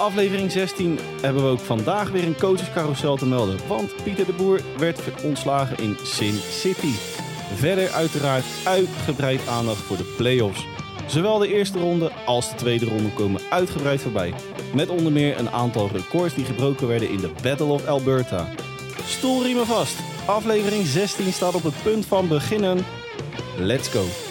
aflevering 16 hebben we ook vandaag weer een coachescarousel te melden. Want Pieter de Boer werd ontslagen in Sin City. Verder uiteraard uitgebreid aandacht voor de playoffs. Zowel de eerste ronde als de tweede ronde komen uitgebreid voorbij. Met onder meer een aantal records die gebroken werden in de Battle of Alberta. Stoelriemen vast. Aflevering 16 staat op het punt van beginnen. Let's go.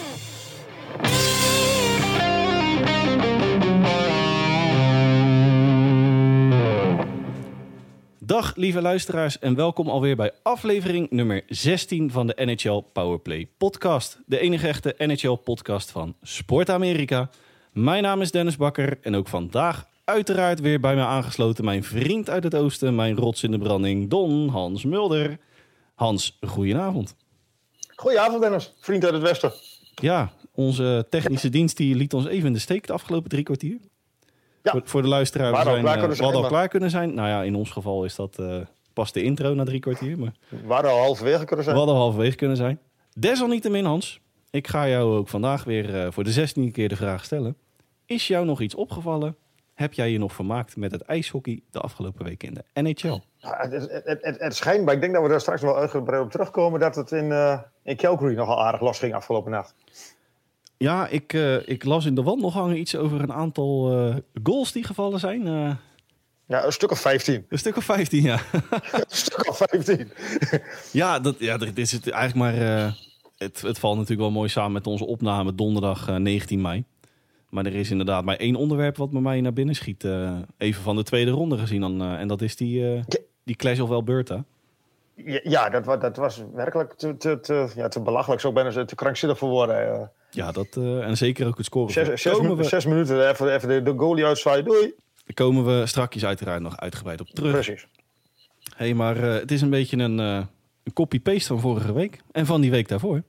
Dag lieve luisteraars en welkom alweer bij aflevering nummer 16 van de NHL Powerplay podcast. De enige echte NHL podcast van Sport Amerika. Mijn naam is Dennis Bakker en ook vandaag uiteraard weer bij mij aangesloten mijn vriend uit het oosten, mijn rots in de branding, Don Hans Mulder. Hans, goedenavond. Goedenavond Dennis, vriend uit het westen. Ja, onze technische dienst die liet ons even in de steek de afgelopen drie kwartier. Ja. Voor, de luisteraar, we zijn, klaar eh, we hadden al zijn, klaar kunnen zijn. Nou ja, in ons geval is dat eh, pas de intro na drie kwartier. Maar We waren al halverwege kunnen we zijn. hadden halverwege kunnen zijn. Desalniettemin, Hans, ik ga jou ook vandaag weer eh, voor de zestiende keer de vraag stellen. Is jou nog iets opgevallen? Heb jij je nog vermaakt met het ijshockey de afgelopen weken in de NHL? Ja, het, het, het, schijnt, maar ik denk dat we daar straks wel uitgebreid op terugkomen, dat het in, eh in Calgary nogal aardig los ging afgelopen nacht. Ja, ik, eh, ik las in de wandelgangen iets over een aantal eh, goals die gevallen zijn. Eh, Ja, een stuk of 15. een stuk of 15, ja. een stuk of 15. Ja, dat, ja dit is het eigenlijk maar. het, het valt natuurlijk wel mooi samen met onze opname donderdag eh, 19 mei. Maar er is inderdaad maar één onderwerp wat bij mij naar binnen schiet. even van de tweede ronde gezien. Dan, en dat is die, die Clash of Alberta. Ja, dat, dat was werkelijk te, te, te, ja, te belachelijk. Zo bijna te krankzinnig voor woorden. Ja, dat, eh, en zeker ook het scoren. Zes, we, zes minuten, even, even de, goalie uitzwaaien. Doei. daar komen we strakjes uiteraard nog uitgebreid op terug. Precies. hey, maar eh, het is een beetje een, eh, een copy-paste van vorige week. En van die week daarvoor.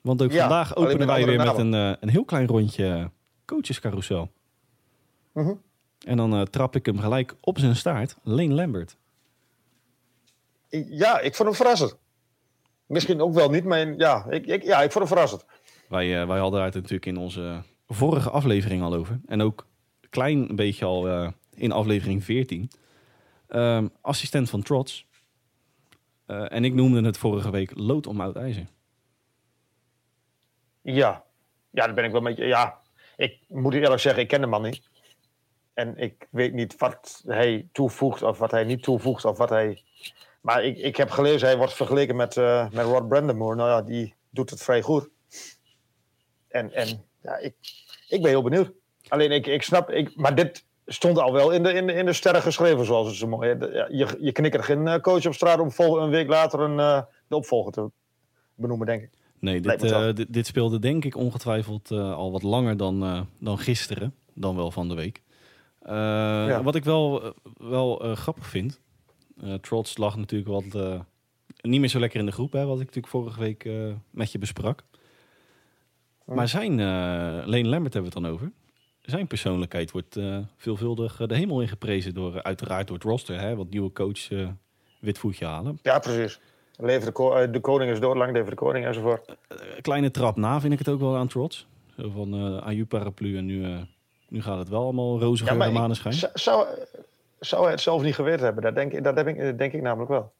Want ook Ja, vandaag openen wij weer met een, een heel klein rondje coachescarousel. Mhm. En dan trap ik hem gelijk op zijn staart. Lane Lambert. Ja, ik vond hem verrassend. Misschien ook wel niet, maar ja, ik, ik, ja, ik vond hem verrassend. Wij, eh, wij hadden het natuurlijk in onze vorige aflevering al over. En ook een klein beetje al eh, in aflevering 14. Ehm, assistent van Trots. Eh, en ik noemde het vorige week lood om oud ijzer. Ja, ja, daar ben ik wel met je. Ja, ik moet eerlijk zeggen, ik ken de man niet. En ik weet niet wat hij toevoegt of wat hij niet toevoegt of wat hij. Maar ik, ik heb gelezen, hij wordt vergeleken met, eh, met Rod Brandamore. Nou ja, die doet het vrij goed. En, en ja, ik, ik ben heel benieuwd. Alleen ik, ik snap, ik, maar dit stond al wel in de, in de, in de sterren geschreven, zoals het zo mooi Je, je knikkert geen eh, coach op straat om vol, een week later een, eh, de opvolger te benoemen, denk ik. Nee, dit, eh, dit, dit speelde denk ik ongetwijfeld al wat langer dan, dan gisteren. Dan wel van de week. Wat ik wel, wel grappig vind. Trots lag natuurlijk wat niet meer zo lekker in de groep. Hè, wat ik natuurlijk vorige week met je besprak. Maar zijn, eh Lane Lambert hebben we het dan over. Zijn persoonlijkheid wordt eh, veelvuldig eh, de hemel in geprezen. Door, uiteraard door het roster. Hè, wat nieuwe coach eh wit voetje halen. Ja, precies. Leven de, ko- de koning is dood, lang leven de koning enzovoort. Kleine trap na vind ik het ook wel aan Trots. Zo van aan je paraplu en nu, nu gaat het wel allemaal roze Ja, en maneschijn. Zou, zou, hij het zelf niet geweten hebben? Dat denk, ik- dat heb ik, denk ik namelijk wel.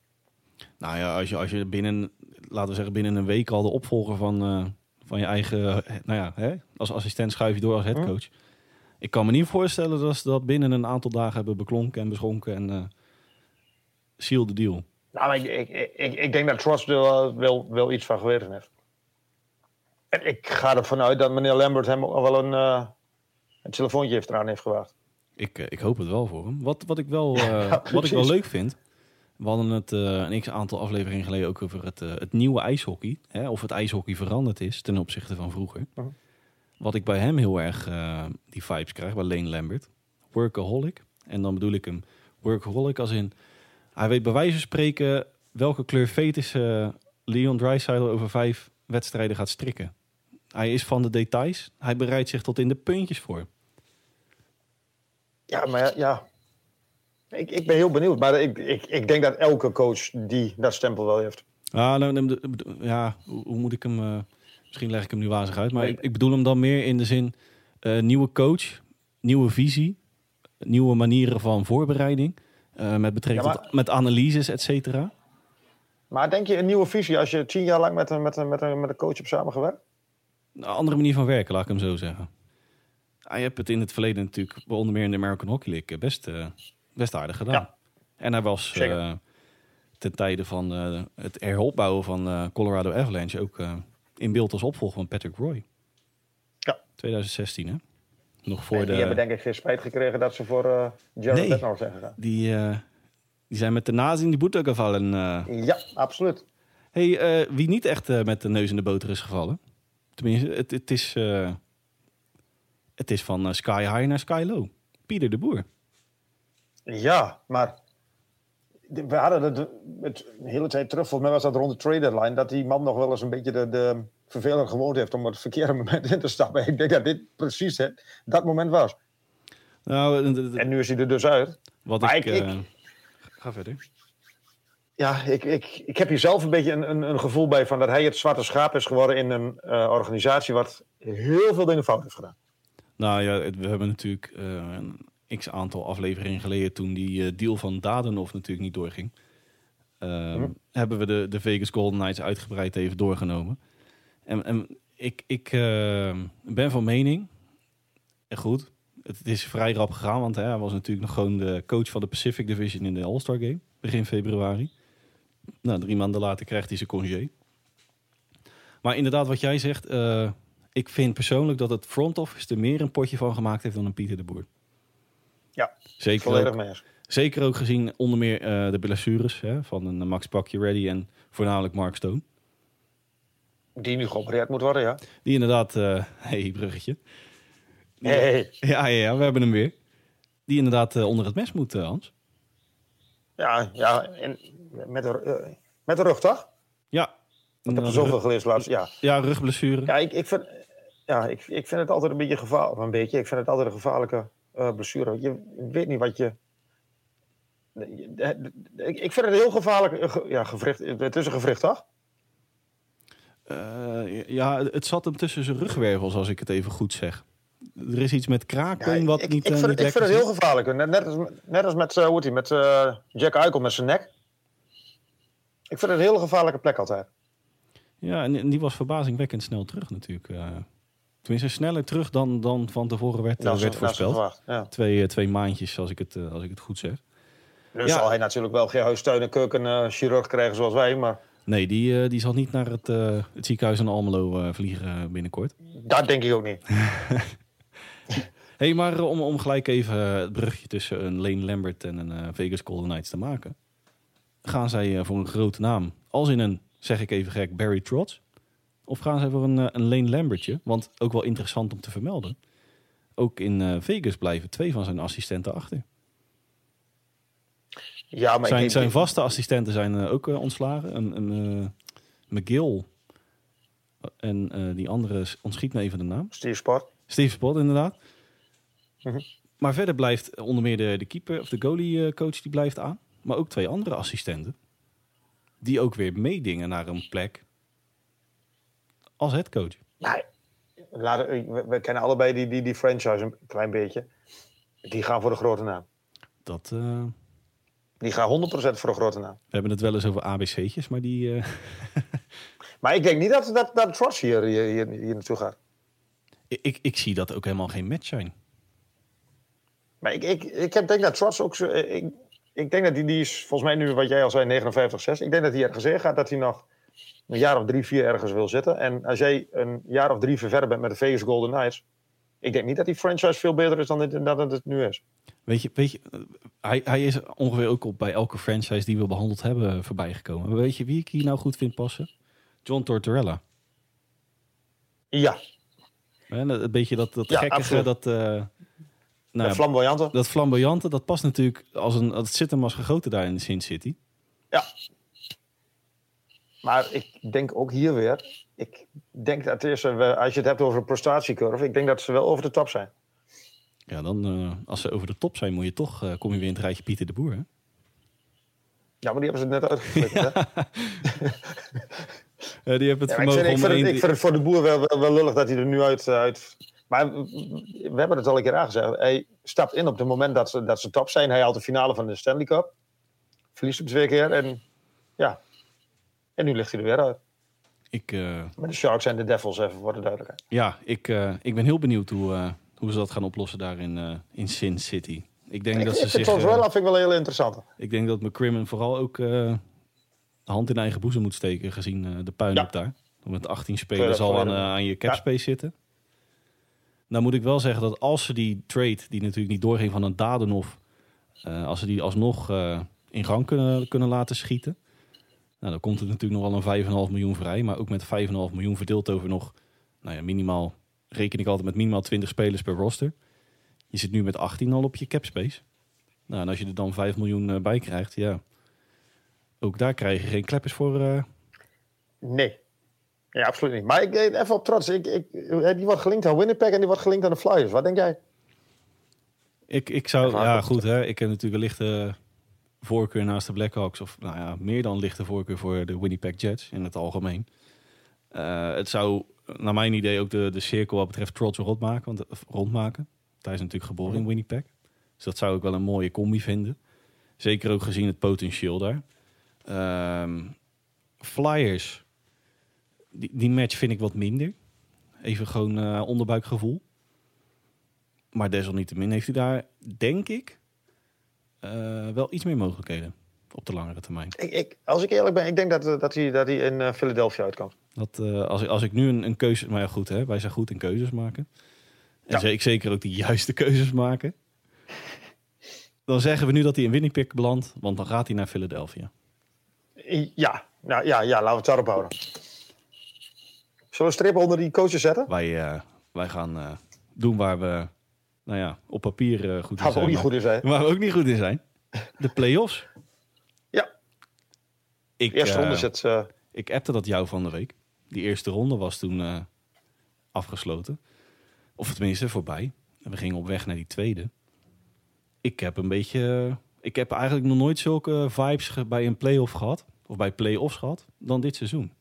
Nou ja, als je, als je binnen, laten we zeggen, binnen een week al de opvolger van, van je eigen, eh, nou ja, hè, als assistent schuif je door als headcoach. Ik kan me niet voorstellen dat ze dat binnen een aantal dagen hebben beklonken en beschonken en eh seal the deal. Nou, ik, ik, ik, ik denk dat Trots er wel, wel, wel iets van geweten heeft. En ik ga ervan uit dat meneer Lambert hem wel een, eh, een telefoontje heeft eraan heeft gewaagd. Ik, ik hoop het wel voor hem. Wat, wat, ik, wel, Ja, wat ik wel leuk vind. We hadden het eh, een x aantal afleveringen geleden ook over het, eh, het nieuwe ijshockey. Hè, of het ijshockey veranderd is ten opzichte van vroeger. Wat ik bij hem heel erg eh, die vibes krijg, bij Lane Lambert. Workaholic. En dan bedoel ik hem workaholic als in... Hij weet bij wijze van spreken welke kleur fetus Leon Draisaitl over vijf wedstrijden gaat strikken. Hij is van de details. Hij bereidt zich tot in de puntjes voor. Ja, maar ja, ja. Ik, ik ben heel benieuwd. Maar ik, ik, ik denk dat elke coach die dat stempel wel heeft. Ah, nou, ja, hoe, moet ik hem... eh, misschien leg ik hem nu wazig uit. Maar ik, ik bedoel hem dan meer in de zin... eh, nieuwe coach, nieuwe visie. nieuwe manieren van voorbereiding. Uh, met betrekking Ja, maar- tot met analyses, et cetera. Maar denk je een nieuwe visie als je tien jaar lang met een, met een, met een, met een coach hebt samengewerkt? Een andere manier van werken, laat ik hem zo zeggen. Ah, je hebt het in het verleden natuurlijk, onder meer in de American Hockey League, best, eh, best aardig gedaan. Ja. En hij was eh, ten tijde van eh, het heropbouwen van eh, Colorado Avalanche ook in beeld als opvolger van Patrick Roy. Ja. 2016, hè? Nog voor de... Die hebben denk ik geen spijt gekregen dat ze voor eh Jared Nee. Bednar zijn gegaan. Die, die zijn met de nazi in die boete gevallen. Ja, absoluut. Hey, wie niet echt met de neus in de boter is gevallen. Tenminste, het, het, is, het is van sky high naar sky low. Pieter de Boer. Ja, maar we hadden het, het een hele tijd terug, volgens mij was dat rond de trade deadline, dat die man nog wel eens een beetje de, de vervelende gewoonte heeft om op het verkeerde moment in te stappen. Ik denk dat dit precies het, dat moment was. Nou, En nu is hij er dus uit. wat maar ik... ik- eh, Ga verder. Ja, ik, ik, ik heb hier zelf een beetje een, een, een gevoel bij van dat hij het zwarte schaap is geworden in een eh, organisatie wat heel veel dingen fout heeft gedaan. Nou ja, we hebben natuurlijk eh, een x aantal afleveringen geleden... toen die eh, deal van Dadenhoff natuurlijk niet doorging... eh, Mhm. hebben we de, de Vegas Golden Knights uitgebreid even doorgenomen. En, en ik, ik eh, ben van mening... En goed, het is vrij rap gegaan... want hè, hij was natuurlijk nog gewoon de coach van de Pacific Division... in de All-Star Game, begin februari. Nou, drie maanden later krijgt hij zijn congé. Maar inderdaad, wat jij zegt... eh, ik vind persoonlijk dat het front office er meer een potje van gemaakt heeft dan een Pieter de Boer. Ja, Zeker volledig mee eens. zeker ook gezien onder meer eh, de blessures hè, van een Max Pakje Ready en voornamelijk Mark Stone. Die nu geopereerd moet worden, ja. Die inderdaad, eh hey, bruggetje. Die- Hey. Ja, ja, ja, we hebben hem weer. Die inderdaad eh, onder het mes moet, eh, Hans. Ja, ja en met de, eh, met de rug, toch? Ja. Ik heb er zoveel gelezen laatst. Ja, Ja, rugblessure. ja ik, ik, vind, ja ik, ik vind het altijd een beetje gevaarlijk. Een beetje, ik vind het altijd een gevaarlijke eh, blessure. Je weet niet wat je... Ik vind het heel gevaarlijk. ge- Ja, gewricht, het is een gewricht, toch? Eh, ja, het zat hem tussen zijn rugwervels, als ik het even goed zeg. Er is iets met kraken Ja, wat ik, niet, ik, eh, vind, niet ik vind het heel gevaarlijk. Net, net als, net als met, hoe die, met Jack Eichel met zijn nek. Ik vind het een hele gevaarlijke plek altijd. Ja, en, en die was verbazingwekkend snel terug natuurlijk. eh. Tenminste, sneller terug dan, dan van tevoren werd, eh, werd voorspeld. ja. Twee, eh, twee maandjes, als ik het, eh, als ik het goed zeg. Dus Ja. zal hij natuurlijk wel geen huistuin en keuken eh, chirurg krijgen zoals wij. Maar Nee, die, die zal niet naar het, het ziekenhuis in Almelo vliegen binnenkort. dat denk ik ook niet. hey, maar om, om gelijk even het brugje tussen een Lane Lambert en een Vegas Golden Knights te maken. Gaan zij voor een grote naam, als in een, zeg ik even gek, Barry Trotz? Of gaan zij voor een, eh, een Lane Lambertje? Want ook wel interessant om te vermelden. Ook in eh, Vegas blijven twee van zijn assistenten achter. Ja, maar Zijn, zijn vaste assistenten zijn eh, ook ontslagen. Een, een McGill en die andere, ontschiet me even de naam. Steve Sport. Steve Spot, inderdaad. Mhm. Maar verder blijft onder meer de, de keeper of de goalie coach die blijft aan. Maar ook twee andere assistenten. Die ook weer meedingen naar een plek als headcoach. Laten, we, we kennen allebei die, die, die franchise een klein beetje. Die gaan voor de grote naam. Dat, eh, Die gaan 100% voor de grote naam. we hebben het wel eens over ABC'tjes, maar die... eh, Maar ik denk niet dat, dat, dat hier, hier, hier, hier naartoe gaat. ik, ik zie dat ook helemaal geen match zijn. Maar ik, ik, ik heb, denk dat Trots ook zo... Ik, ik denk dat die, die is, volgens mij nu wat jij al zei, 59, 6. Ik denk dat hij ergens heen gaat dat hij nog een jaar of drie, vier ergens wil zitten. En als jij een jaar of drie verder bent met de Vegas Golden Knights... Ik denk niet dat die franchise veel beter is dan, dan het nu is. Weet je, weet je hij, hij is ongeveer ook op bij elke franchise die we behandeld hebben eh, voorbij gekomen. Maar weet je wie ik hier nou goed vind passen? John Tortorella. Ja, dat- Een beetje dat, dat Ja, gekkige, dat, eh, nou, ja, flamboyante. dat flamboyante, dat past natuurlijk als een, dat zit hem als gegoten daar in Sin City. Ja. Maar ik denk ook hier weer. Ik denk dat eerst, als je het hebt over een prestatiecurve, ik denk dat ze wel over de top zijn. Ja, dan eh, als ze over de top zijn, moet je toch, eh, kom je weer in het rijtje Pieter de Boer. Hè? Ja, maar die hebben ze net uitgeflikkerd. hè? Eh, die hebben het Ja, ik, vind, ik, vind het, ik vind het voor de boer wel, wel, wel lullig dat hij er nu uit, uit Maar we hebben het al een keer aangezegd. Hij stapt in op het moment dat ze, dat ze top zijn. Hij haalt de finale van de Stanley Cup. Verliest hem twee keer. En ja, en nu ligt hij er weer uit. Ik, uh... Met de Sharks en de Devils, even voor de duidelijkheid. Ja, ik, uh, ik ben heel benieuwd hoe, uh, hoe ze dat gaan oplossen daar in, in Sin City. Ik denk ik, dat ik ze vind zich... het wel, vind ik wel heel interessant. Ik denk dat McCrimmon vooral ook de hand in eigen boezem moet steken, gezien de puin Ja. op daar. Met 18 spelers al aan, eh, aan je cap Ja. space zitten. Nou moet ik wel zeggen dat als ze die trade, die natuurlijk niet doorging van een Dadenov, eh als ze die alsnog eh, in gang kunnen, kunnen laten schieten, nou, dan komt er natuurlijk nog wel een 5,5 miljoen vrij. Maar ook met 5,5 miljoen verdeeld over nog, nou ja, minimaal, reken ik altijd met minimaal 20 spelers per roster. Je zit nu met 18 al op je cap space. Nou, en als je er dan 5 miljoen eh, bij krijgt, ja, ook daar krijg je geen kleppers voor. eh, Nee. Ja, absoluut niet. Maar ik, eh, even op trots. Ik, ik, die wordt gelinkt aan Winnipeg en die wordt gelinkt aan de Flyers. Wat denk jij? Ik, ik zou, ja goed, hè, ik heb natuurlijk een lichte voorkeur naast de Blackhawks. Of nou ja, meer dan lichte voorkeur voor de Winnipeg Jets in het algemeen. Eh, het zou, naar mijn idee, ook de, de cirkel wat betreft Trotz rondmaken. Want, rondmaken. Hij is natuurlijk geboren in Winnipeg. Dus dat zou ik wel een mooie combi vinden. Zeker ook gezien het potentieel daar. Ehm, Flyers, die, die match vind ik wat minder. Even gewoon eh, onderbuikgevoel. Maar desalniettemin heeft hij daar, denk ik, wel iets meer mogelijkheden op de langere termijn. Ik, ik, als ik eerlijk ben, ik denk dat, eh, dat, hij, dat hij in eh, Philadelphia uitkomt. Dat, eh, als, ik- als ik nu een, een keuze... Maar ja, goed, hè, wij zijn goed in keuzes maken. En Ja. ik zeker ook de juiste keuzes maken. Dan zeggen we nu dat hij in Winnipeg belandt, want dan gaat hij naar Philadelphia. Ja, nou, ja, ja, laten we het daarop houden. Zullen we een streep onder die coaches zetten? Wij, eh, wij gaan eh, doen waar we, nou ja, op papier eh, goed in zijn. ook niet maar- goed in zijn. Waar we ook niet goed in zijn. De play-offs. Ja. Ik, eerste eh, ronde zit... eh, Ik appte dat jou van de week. Die eerste ronde was toen eh, afgesloten. Of tenminste, voorbij. En we gingen op weg naar die tweede. Ik heb een beetje... Ik heb eigenlijk nog nooit zulke vibes bij een play-off gehad. Of bij play-offs gehad. Dan dit seizoen.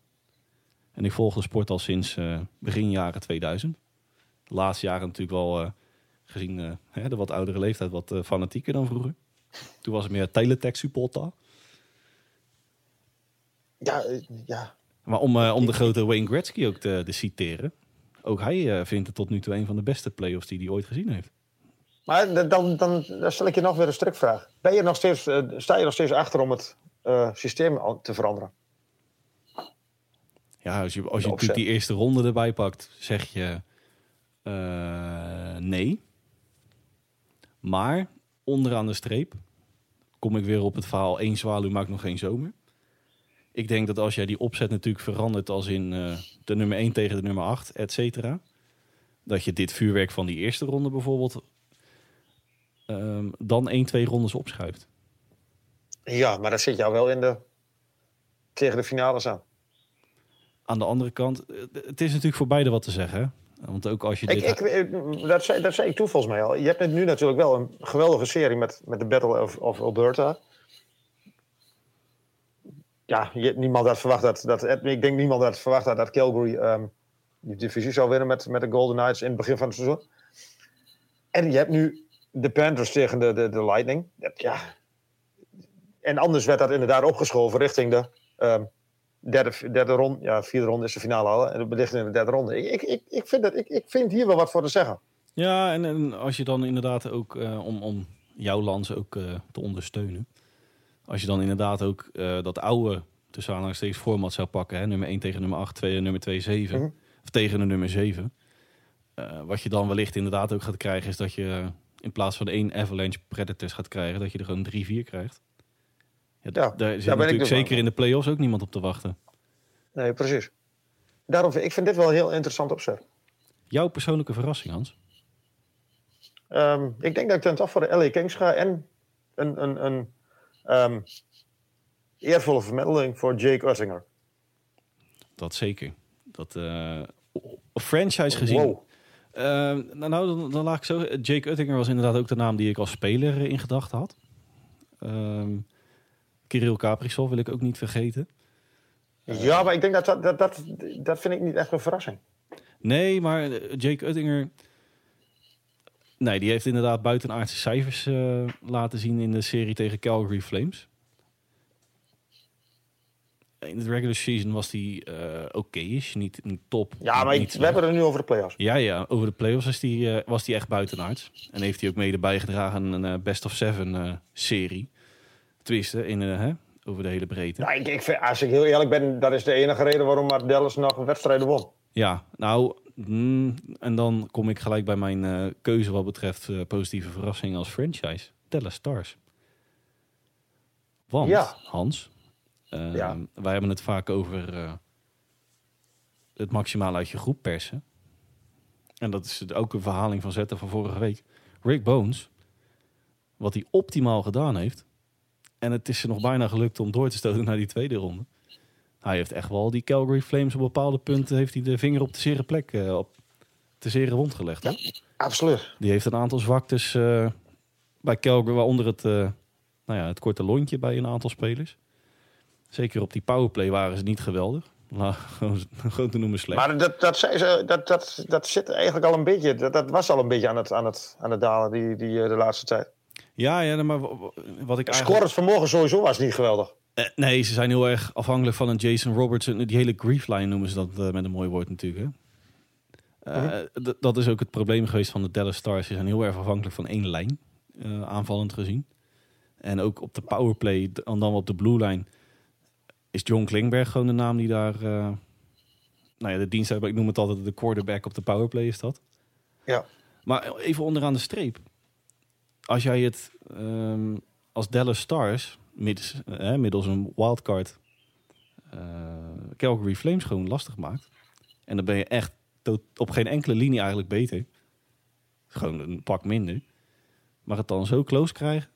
En ik volg de sport al sinds eh, begin jaren 2000. De laatste jaren natuurlijk wel... eh, gezien eh, hè, de wat oudere leeftijd wat eh, fanatieker dan vroeger. Toen was het meer teletext supporter. ja, eh, ja. Maar om, om de grote Wayne Gretzky ook te, te citeren. Ook hij vindt het tot nu toe een van de beste playoffs die hij ooit gezien heeft. Maar dan, dan, dan, stel ik je nog weer een strikvraag. Ben je nog steeds, sta je nog steeds achter om het systeem te veranderen? Ja, als je, als je natuurlijk die eerste ronde erbij pakt, zeg je nee. Maar onderaan de streep kom ik weer op het verhaal één zwaluw maakt nog geen zomer. Ik denk dat als jij die opzet natuurlijk verandert als in eh, de nummer 1 tegen de nummer 8, et cetera. Dat je dit vuurwerk van die eerste ronde bijvoorbeeld ehm, dan 1, 2 rondes opschuift. Ja, maar dat zit jou wel in de, tegen de finales aan. Aan de andere kant, eh, het is natuurlijk voor beide wat te zeggen. Want ook als je Ik, dit... ik, dat, zei, dat zei ik toen volgens mij al. Je hebt nu natuurlijk wel een geweldige serie met, met de Battle of, of Alberta. Ja, je, niemand had verwacht dat, dat... Ik denk niemand had verwacht dat, dat Calgary ehm, die divisie zou winnen met, met de Golden Knights in het begin van het seizoen. En je hebt nu de Panthers tegen de, de, de Lightning. Ja. En anders werd dat inderdaad opgeschoven richting de ehm, derde, derde ronde. Ja, vierde ronde is de finale al. En dat ligt in de derde ronde. Ik, ik, ik, vind dat, ik, ik vind hier wel wat voor te zeggen. Ja, en, en als je dan inderdaad ook, eh, om, om jouw lans ook eh, te ondersteunen. Als je dan inderdaad ook eh, dat oude, tussen aanhalingstekens, format zou pakken. Hè, nummer 1 tegen nummer 8, 2 en nummer 2, 7. Mhm. Of tegen de nummer 7. Eh, wat je dan wellicht inderdaad ook gaat krijgen, is dat je in plaats van één Avalanche Predators gaat krijgen, dat je er gewoon 3-4 krijgt. Ja, daar zit daar natuurlijk dus zeker in de play-offs ook niemand op te wachten. Nee, precies. Daarom, vind- ik vind dit wel een heel interessant opzet. Jouw persoonlijke verrassing, Hans? Ehm, ik denk dat ik dan toch voor de LA Kings ga. En een, een, een ehm, eervolle vermeldeling voor Jake Uttinger. Dat zeker. Dat, eh, franchise gezien. Wow. Eh, nou, nou dan, dan laat ik zo. Jake Uttinger was inderdaad ook de naam die ik als speler in gedachten had. Ehm Kirill Kaprizov wil ik ook niet vergeten. Ja, maar ik denk dat dat, dat, dat, dat vind ik niet echt een verrassing. Nee, maar eh, Jake Uttinger Nee, die heeft inderdaad buitenaardse cijfers uh, laten zien in de serie tegen Calgary Flames. In de regular season was die uh, oké, okay, is niet een top. Ja, maar we hebben het nu over de playoffs. Ja, ja, over de playoffs was die, uh, was die echt buitenaards. En heeft hij ook mede bijgedragen aan een best of seven serie. Tenminste, in, hè, over de hele breedte. Nou, ik, ik vind, als ik heel eerlijk ben, dat is de enige reden waarom Dallas nog een wedstrijd won. Ja, nou, mm, en dan kom ik gelijk bij mijn uh, keuze wat betreft uh, positieve verrassingen als franchise. Dallas Stars. Want, ja. Hans, uh, ja. wij hebben het vaak over het maximaal uit je groep persen. En dat is ook een verhaling van zetten van vorige week. Rick Bones, wat hij optimaal gedaan heeft. En het is er nog bijna gelukt om door te stoten naar die tweede ronde. Hij heeft echt wel die Calgary Flames op bepaalde punten heeft hij de vinger op de zere plek, uh, op de zere wond gelegd. Ja, absoluut. Die heeft een aantal zwaktes uh, bij Calgary, waaronder het, uh, nou ja, het korte lontje bij een aantal spelers. Zeker op die powerplay waren ze niet geweldig. Nou, gewoon te noemen slecht. Maar dat, dat, ze, dat, dat, dat zit eigenlijk al een beetje, dat, dat was al een beetje aan het, aan het, aan het dalen die, die, de laatste tijd. Ja, ja, maar wat ik eigenlijk... Scorend vermogen sowieso was niet geweldig. Uh, nee, ze zijn heel erg afhankelijk van een Jason Robertson. Die hele griefline noemen ze dat uh, met een mooi woord natuurlijk. Hè? Uh, -huh. Dat is ook het probleem geweest van de Dallas Stars. Ze zijn heel erg afhankelijk van één lijn, aanvallend gezien. En ook op de powerplay, en dan op de blue line, is John Klingberg gewoon de naam die daar... nou ja, de dienst hebben. Ik noem het altijd de quarterback op de powerplay is dat. Ja. Maar even onderaan de streep. Als jij het um, als Dallas Stars middels, eh, middels een wildcard uh, Calgary Flames gewoon lastig maakt. En dan ben je echt op geen enkele linie eigenlijk beter. Gewoon een pak minder. Maar het dan zo close krijgen.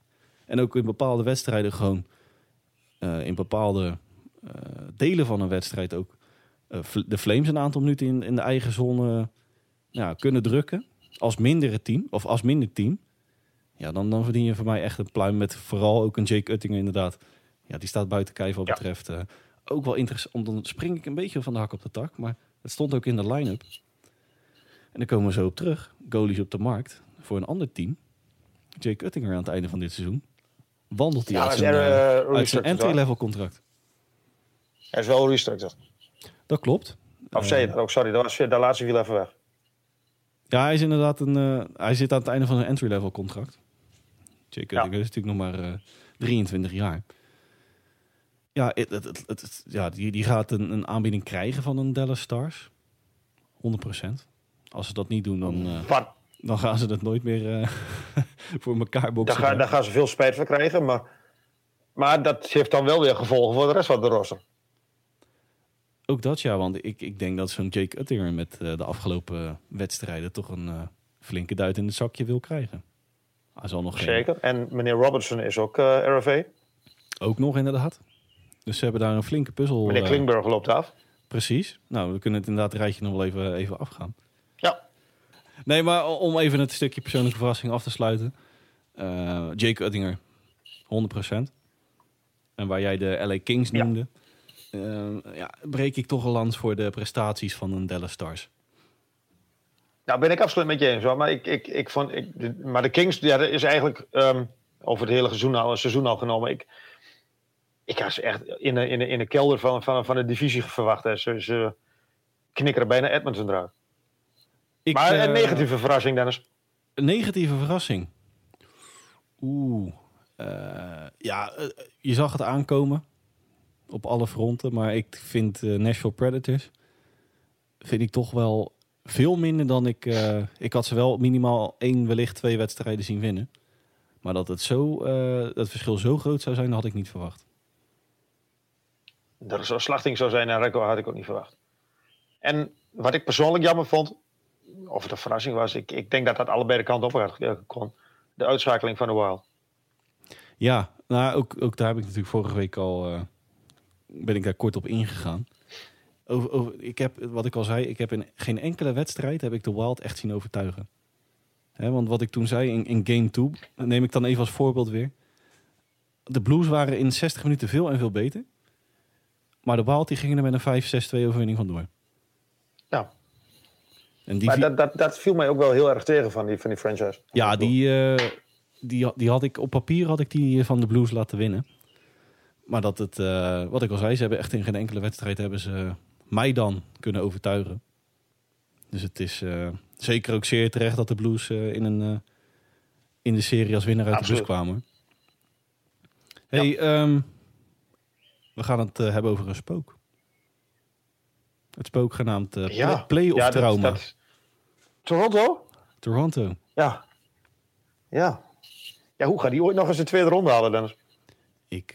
En ook in bepaalde wedstrijden gewoon uh, in bepaalde uh, delen van een wedstrijd ook de Flames een aantal minuten in, in de eigen zone kunnen drukken. Als mindere team, of als minder team. Ja, dan, dan verdien je voor mij echt een pluim met vooral ook een Jake Uttinger inderdaad. Ja, die staat buiten kijf wat ja. betreft. Uh, ook wel interessant. Dan spring ik een beetje van de hak op de tak. Maar het stond ook in de line-up. En dan komen we zo op terug. Goalies op de markt voor een ander team. Jake Uttinger aan het einde van dit seizoen. Wandelt hij ja, uit zijn, er, uh, uit zijn entry-level contract. Hij is wel restructured. Dat klopt. Of zei je dat ook? Sorry, dat was, daar laatste viel even weg. Ja, hij is inderdaad een. Uh, hij zit aan het einde van een entry-level contract. Uttinger is natuurlijk nog maar uh, 23 jaar. Ja, het, het, het, ja die, die gaat een, een, aanbieding krijgen van een Dallas Stars. 100%. Als ze dat niet doen, dan, uh, dan gaan ze dat nooit meer uh, voor elkaar boksen. Daar, ga, daar gaan ze veel spijt van krijgen. Maar, maar dat heeft dan wel weer gevolgen voor de rest van de roster. Ook dat ja, want ik, ik denk dat zo'n Jake Uttinger met uh, de afgelopen wedstrijden toch een flinke duit in het zakje wil krijgen. Hij zal nog Zeker. Geen... En meneer Robertson is ook uh. Ook nog inderdaad. Dus ze hebben daar een flinke puzzel. Meneer Klingberg loopt af. Precies. Nou, we kunnen het inderdaad het rijtje nog wel even, even afgaan. Ja. Nee, maar om even het stukje persoonlijke verrassing af te sluiten. Jake Uttinger, 100%. En waar jij de LA Kings noemde. Ja. Uh, ja, breek ik toch een lans voor de prestaties van een Dallas Stars. Nou, ben ik absoluut met je eens hoor. Maar, ik, ik, ik vond, ik, de, maar de Kings, ja, dat is eigenlijk um, over het hele seizoen al, seizoen al genomen. Ik, ik had ze echt in de, in de, in de kelder van, van, van de divisie verwacht. Hè. Ze, ze knikkeren bijna Edmonton eruit. Ik, maar een uh, negatieve verrassing, Dennis. Een negatieve verrassing? Oeh. Uh, ja, je zag het aankomen op alle fronten. Maar ik vind Nashville Predators vind ik toch wel veel minder dan ik... Uh, ik had ze wel minimaal één, wellicht twee wedstrijden zien winnen. Maar dat het, zo, uh, dat verschil zo groot zou zijn, dat had ik niet verwacht. Dat er zo'n slachting zou zijn en record had ik ook niet verwacht. En wat ik persoonlijk jammer vond, of het een verrassing was, ik, ik denk dat dat allebei de kanten op had kon. De uitschakeling van de Wild. Ja, nou, ook, ook daar heb ik natuurlijk vorige week al uh, ben ik daar kort op ingegaan. Over, over, ik heb, wat ik al zei, ik heb in geen enkele wedstrijd heb ik de Wild echt zien overtuigen. He, want wat ik toen zei in, in game 2, neem ik dan even als voorbeeld weer. De Blues waren in 60 minuten veel en veel beter. Maar de Wild die gingen er met een 5-6-2 overwinning vandoor. Ja. En die Maar dat, dat, dat viel mij ook wel heel erg tegen van die, van die franchise. ja, die, eh, die, die had ik op papier had ik die van de Blues laten winnen. Maar dat het, eh, wat ik al zei, ze hebben echt in geen enkele wedstrijd hebben ze mij dan kunnen overtuigen. Dus het is eh, zeker ook zeer terecht dat de Blues eh, in, een, eh, in de serie als winnaar uit Absoluut. de bus kwamen. Hey, ehm, we gaan het hebben over een spook. Het spook genaamd Ja. play, Playoff Ja, Trauma. dat- Toronto? Toronto. Ja. Ja. Ja, hoe gaat die ooit nog eens de tweede ronde halen, Dennis? Ik,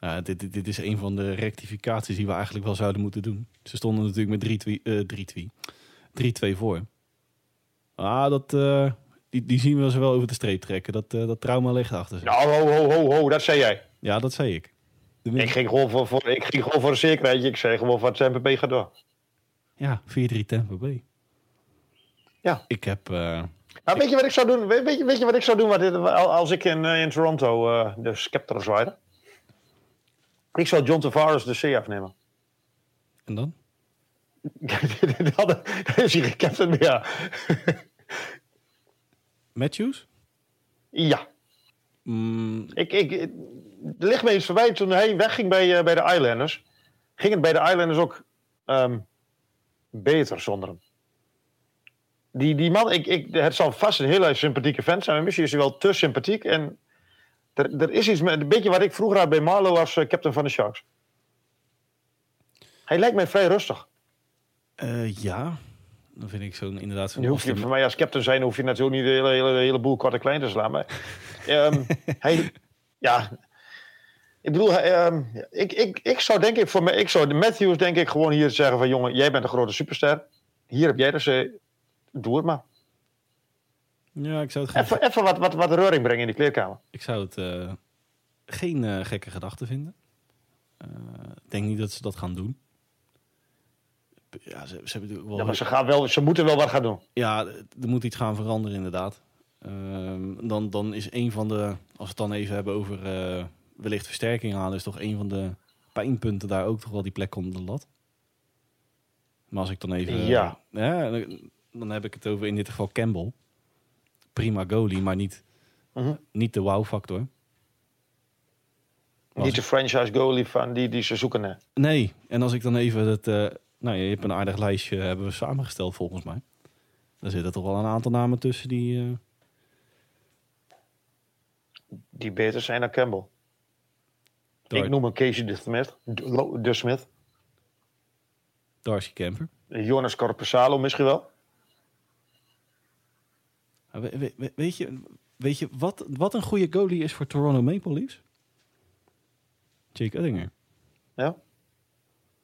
eh, ja, dit, dit, dit is een van de rectificaties die we eigenlijk wel zouden moeten doen. Ze stonden natuurlijk met 3-2 eh, 3-2 3-2 voor. Ah, dat, eh, die, die zien we ze wel over de streep trekken. Dat, eh, dat trauma ligt achter ze. Ja, Nou, ho, ho, ho, ho, dat zei jij. dat zei ik. De Ik ging gewoon voor, voor, ik ging gewoon voor een zekerheidje. Ik zei gewoon van Tampa Bay gaat door. Ja, 4-3 Tampa Bay. Ja. Ik heb... eh, Nou, weet je wat ik zou doen? Weet, weet je, weet je wat ik zou doen wat dit- als ik in, eh, in Toronto eh, de scepter zwaaide? Ik zou John Tavares de C afnemen. en dan? dan is hij geen captain meer. Matthews? Ja. Mm, Ik, ik, het ligt me eens voorbij toen hij wegging bij, eh, bij de Islanders. Ging het bij de Islanders ook ehm, beter zonder hem. Die, die man, ik, ik, het zal vast een hele sympathieke vent zijn. Maar misschien is hij wel te sympathiek. En er, er is iets met, een beetje wat ik vroeger had bij Marlo als eh, captain van de Sharks. Hij lijkt mij vrij rustig. eh, ja, dan vind ik zo'n inderdaad zo'n... Hoef je, voor mij als captain zijn hoef je natuurlijk niet de hele, hele, hele boel korte klein te slaan. Maar ehm, hij, ja, ik bedoel, ehm, ik, ik, ik zou denk ik voor mij, ik zou de Matthews denk ik gewoon hier zeggen van jongen, jij bent een grote superster. Hier heb jij dus, eh, doe het maar. Ja, ik zou het Even, even wat, wat, wat reuring brengen in die kleerkamer. ik zou het, eh, geen eh, gekke gedachte vinden. Eh, ik denk niet dat ze dat gaan doen. Ja, ze, ze hebben wel... Ja, maar ze, gaan wel, ze moeten wel wat gaan doen. Ja, er moet iets gaan veranderen inderdaad. Ehm, dan, dan is een van de, als we het dan even hebben over wellicht versterking halen, is toch een van de pijnpunten daar ook toch wel die plek onder de lat. Maar als ik dan even, Ja. ja dan, dan heb ik het over in dit geval Campbell. Prima goalie, maar niet, Mhm. niet de wow-factor. Niet de franchise goalie van die, die ze zoeken. Hè. Nee, en als ik dan even het, eh, nou je hebt een aardig lijstje, hebben we samengesteld volgens mij. Daar zitten toch wel een aantal namen tussen die. eh, Die beter zijn dan Campbell. Dar- Ik noem hem Casey de Smith. De, Smith. Darcy Kemper. Jonas Corpusalo misschien wel. Ah, we- we- we- weet je, weet je wat, wat een goede goalie is voor Toronto Maple Leafs? Jake Oettinger. Ja.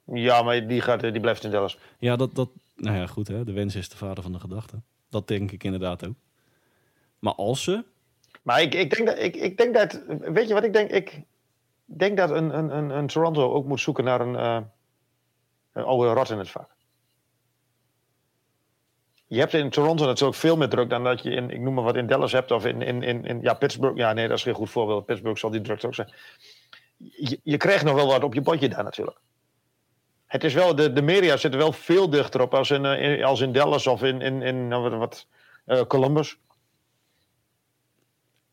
Ja, maar die, gaat, die blijft in Dallas. Ja, dat, dat, nou ja, goed hè. De wens is de vader van de gedachte. Dat denk ik inderdaad ook. Maar als ze, Maar ik, ik, denk dat, ik, ik denk dat. Weet je wat ik denk? Ik denk dat een, een, een, een Toronto ook moet zoeken naar een, eh, een oude rot in het vak. Je hebt in Toronto natuurlijk veel meer druk dan dat je in, ik noem maar wat, in Dallas hebt of in, in, in, in ja, Pittsburgh. Ja, nee, dat is geen goed voorbeeld. Pittsburgh zal die druk ook zijn. Je, je krijgt nog wel wat op je bordje daar natuurlijk. Het is wel, de, de media zitten wel veel dichter op als in, eh, in- als in Dallas of in, in, in nou, wat, wat, eh, Columbus.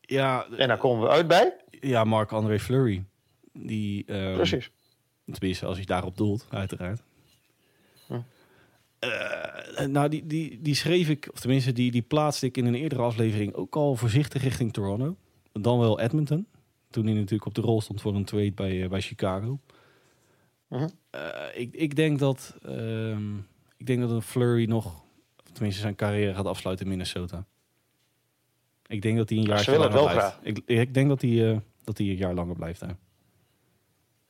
ja, En daar komen we uit bij. ja Marc-André Fleury. Die, ehm, Precies. Tenminste, als hij daarop doelt, uiteraard. Eh, nou, die, die, die schreef ik, of tenminste, die, die plaatste ik in een eerdere aflevering ook al voorzichtig richting Toronto. Dan wel Edmonton. Toen hij natuurlijk op de rol stond voor een trade bij, eh, bij Chicago. Mhm. Eh, ik, ik, denk dat, ehm, ik denk dat een Flurry nog, of tenminste zijn carrière gaat afsluiten in Minnesota. Ik denk dat hij een jaar ze willen het langer wel blijft. Ik, ik denk dat hij, dat hij een jaar langer blijft daar.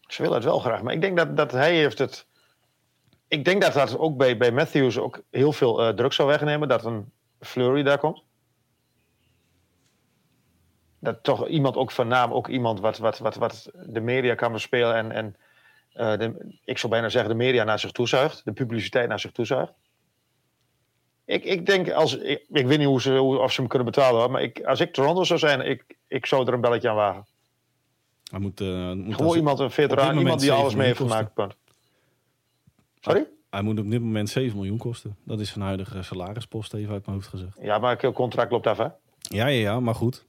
Ze willen het wel graag, maar ik denk dat, dat hij heeft het. Ik denk dat dat ook bij, bij Matthews ook heel veel eh, druk zou wegnemen dat een Flurry daar komt. Dat toch iemand ook van naam, ook iemand wat, wat, wat, wat de media kan bespelen en, en eh, de, ik zou bijna zeggen de media naar zich toezuigt, de publiciteit naar zich toezuigt. Ik, ik denk, als, ik, ik weet niet hoe ze, hoe, of ze hem kunnen betalen, hoor, maar ik, als ik Toronto zou zijn, ik, ik zou er een belletje aan wagen. Hij moet, eh, moet Gewoon iemand, een veteraan, iemand die alles 7 mee heeft gemaakt. Punt. Sorry? Hij moet op dit moment 7 miljoen kosten. Dat is zijn huidige salarispost, even uit mijn hoofd gezegd. Ja, maar het contract loopt af, hè? Ja, ja, ja, maar goed.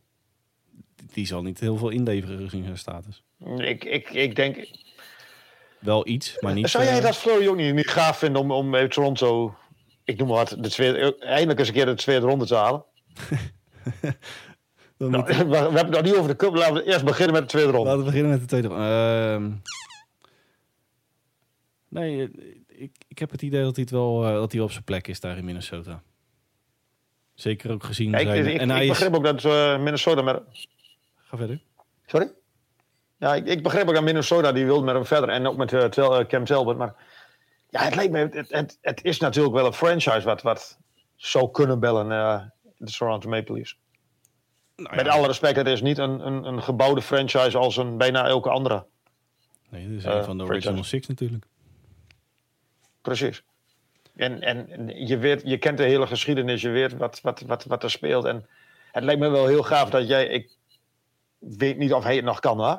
Die zal niet heel veel inleveren gezien zijn status. Ik, ik, ik denk... Wel iets, maar niet... Zou jij eh, dat ook niet, niet gaaf vinden om, om Toronto... Ik noem maar wat, de tweede, eindelijk eens een keer de tweede ronde te halen? Nou, moet- we, we hebben het nog niet over de cup. Laten we eerst beginnen met de tweede ronde. Laten we beginnen met de tweede. Ehm nee, eh, ik, ik heb het idee dat hij, het wel, eh, dat hij wel op zijn plek is daar in Minnesota. Zeker ook gezien Ja, ik, zijn... ik, en hij ik is... begreep ook dat eh, Minnesota met... Ga verder. Sorry? Ja, ik, ik begreep ook dat Minnesota die wil met hem verder. En ook met eh, Tel- Cam Talbot. Maar ja, het lijkt me... Het, het, het is natuurlijk wel een franchise wat, wat zou kunnen bellen. de Toronto Maple Leafs. Nou Met ja, alle respect, het is niet een, een, een gebouwde franchise als een bijna elke andere. Nee, dit is een van de franchise. original six natuurlijk. Precies. En, en je, weet, je kent de hele geschiedenis, je weet wat, wat, wat, wat er speelt. En het lijkt me wel heel gaaf dat jij. Ik weet niet of hij het nog kan, hè?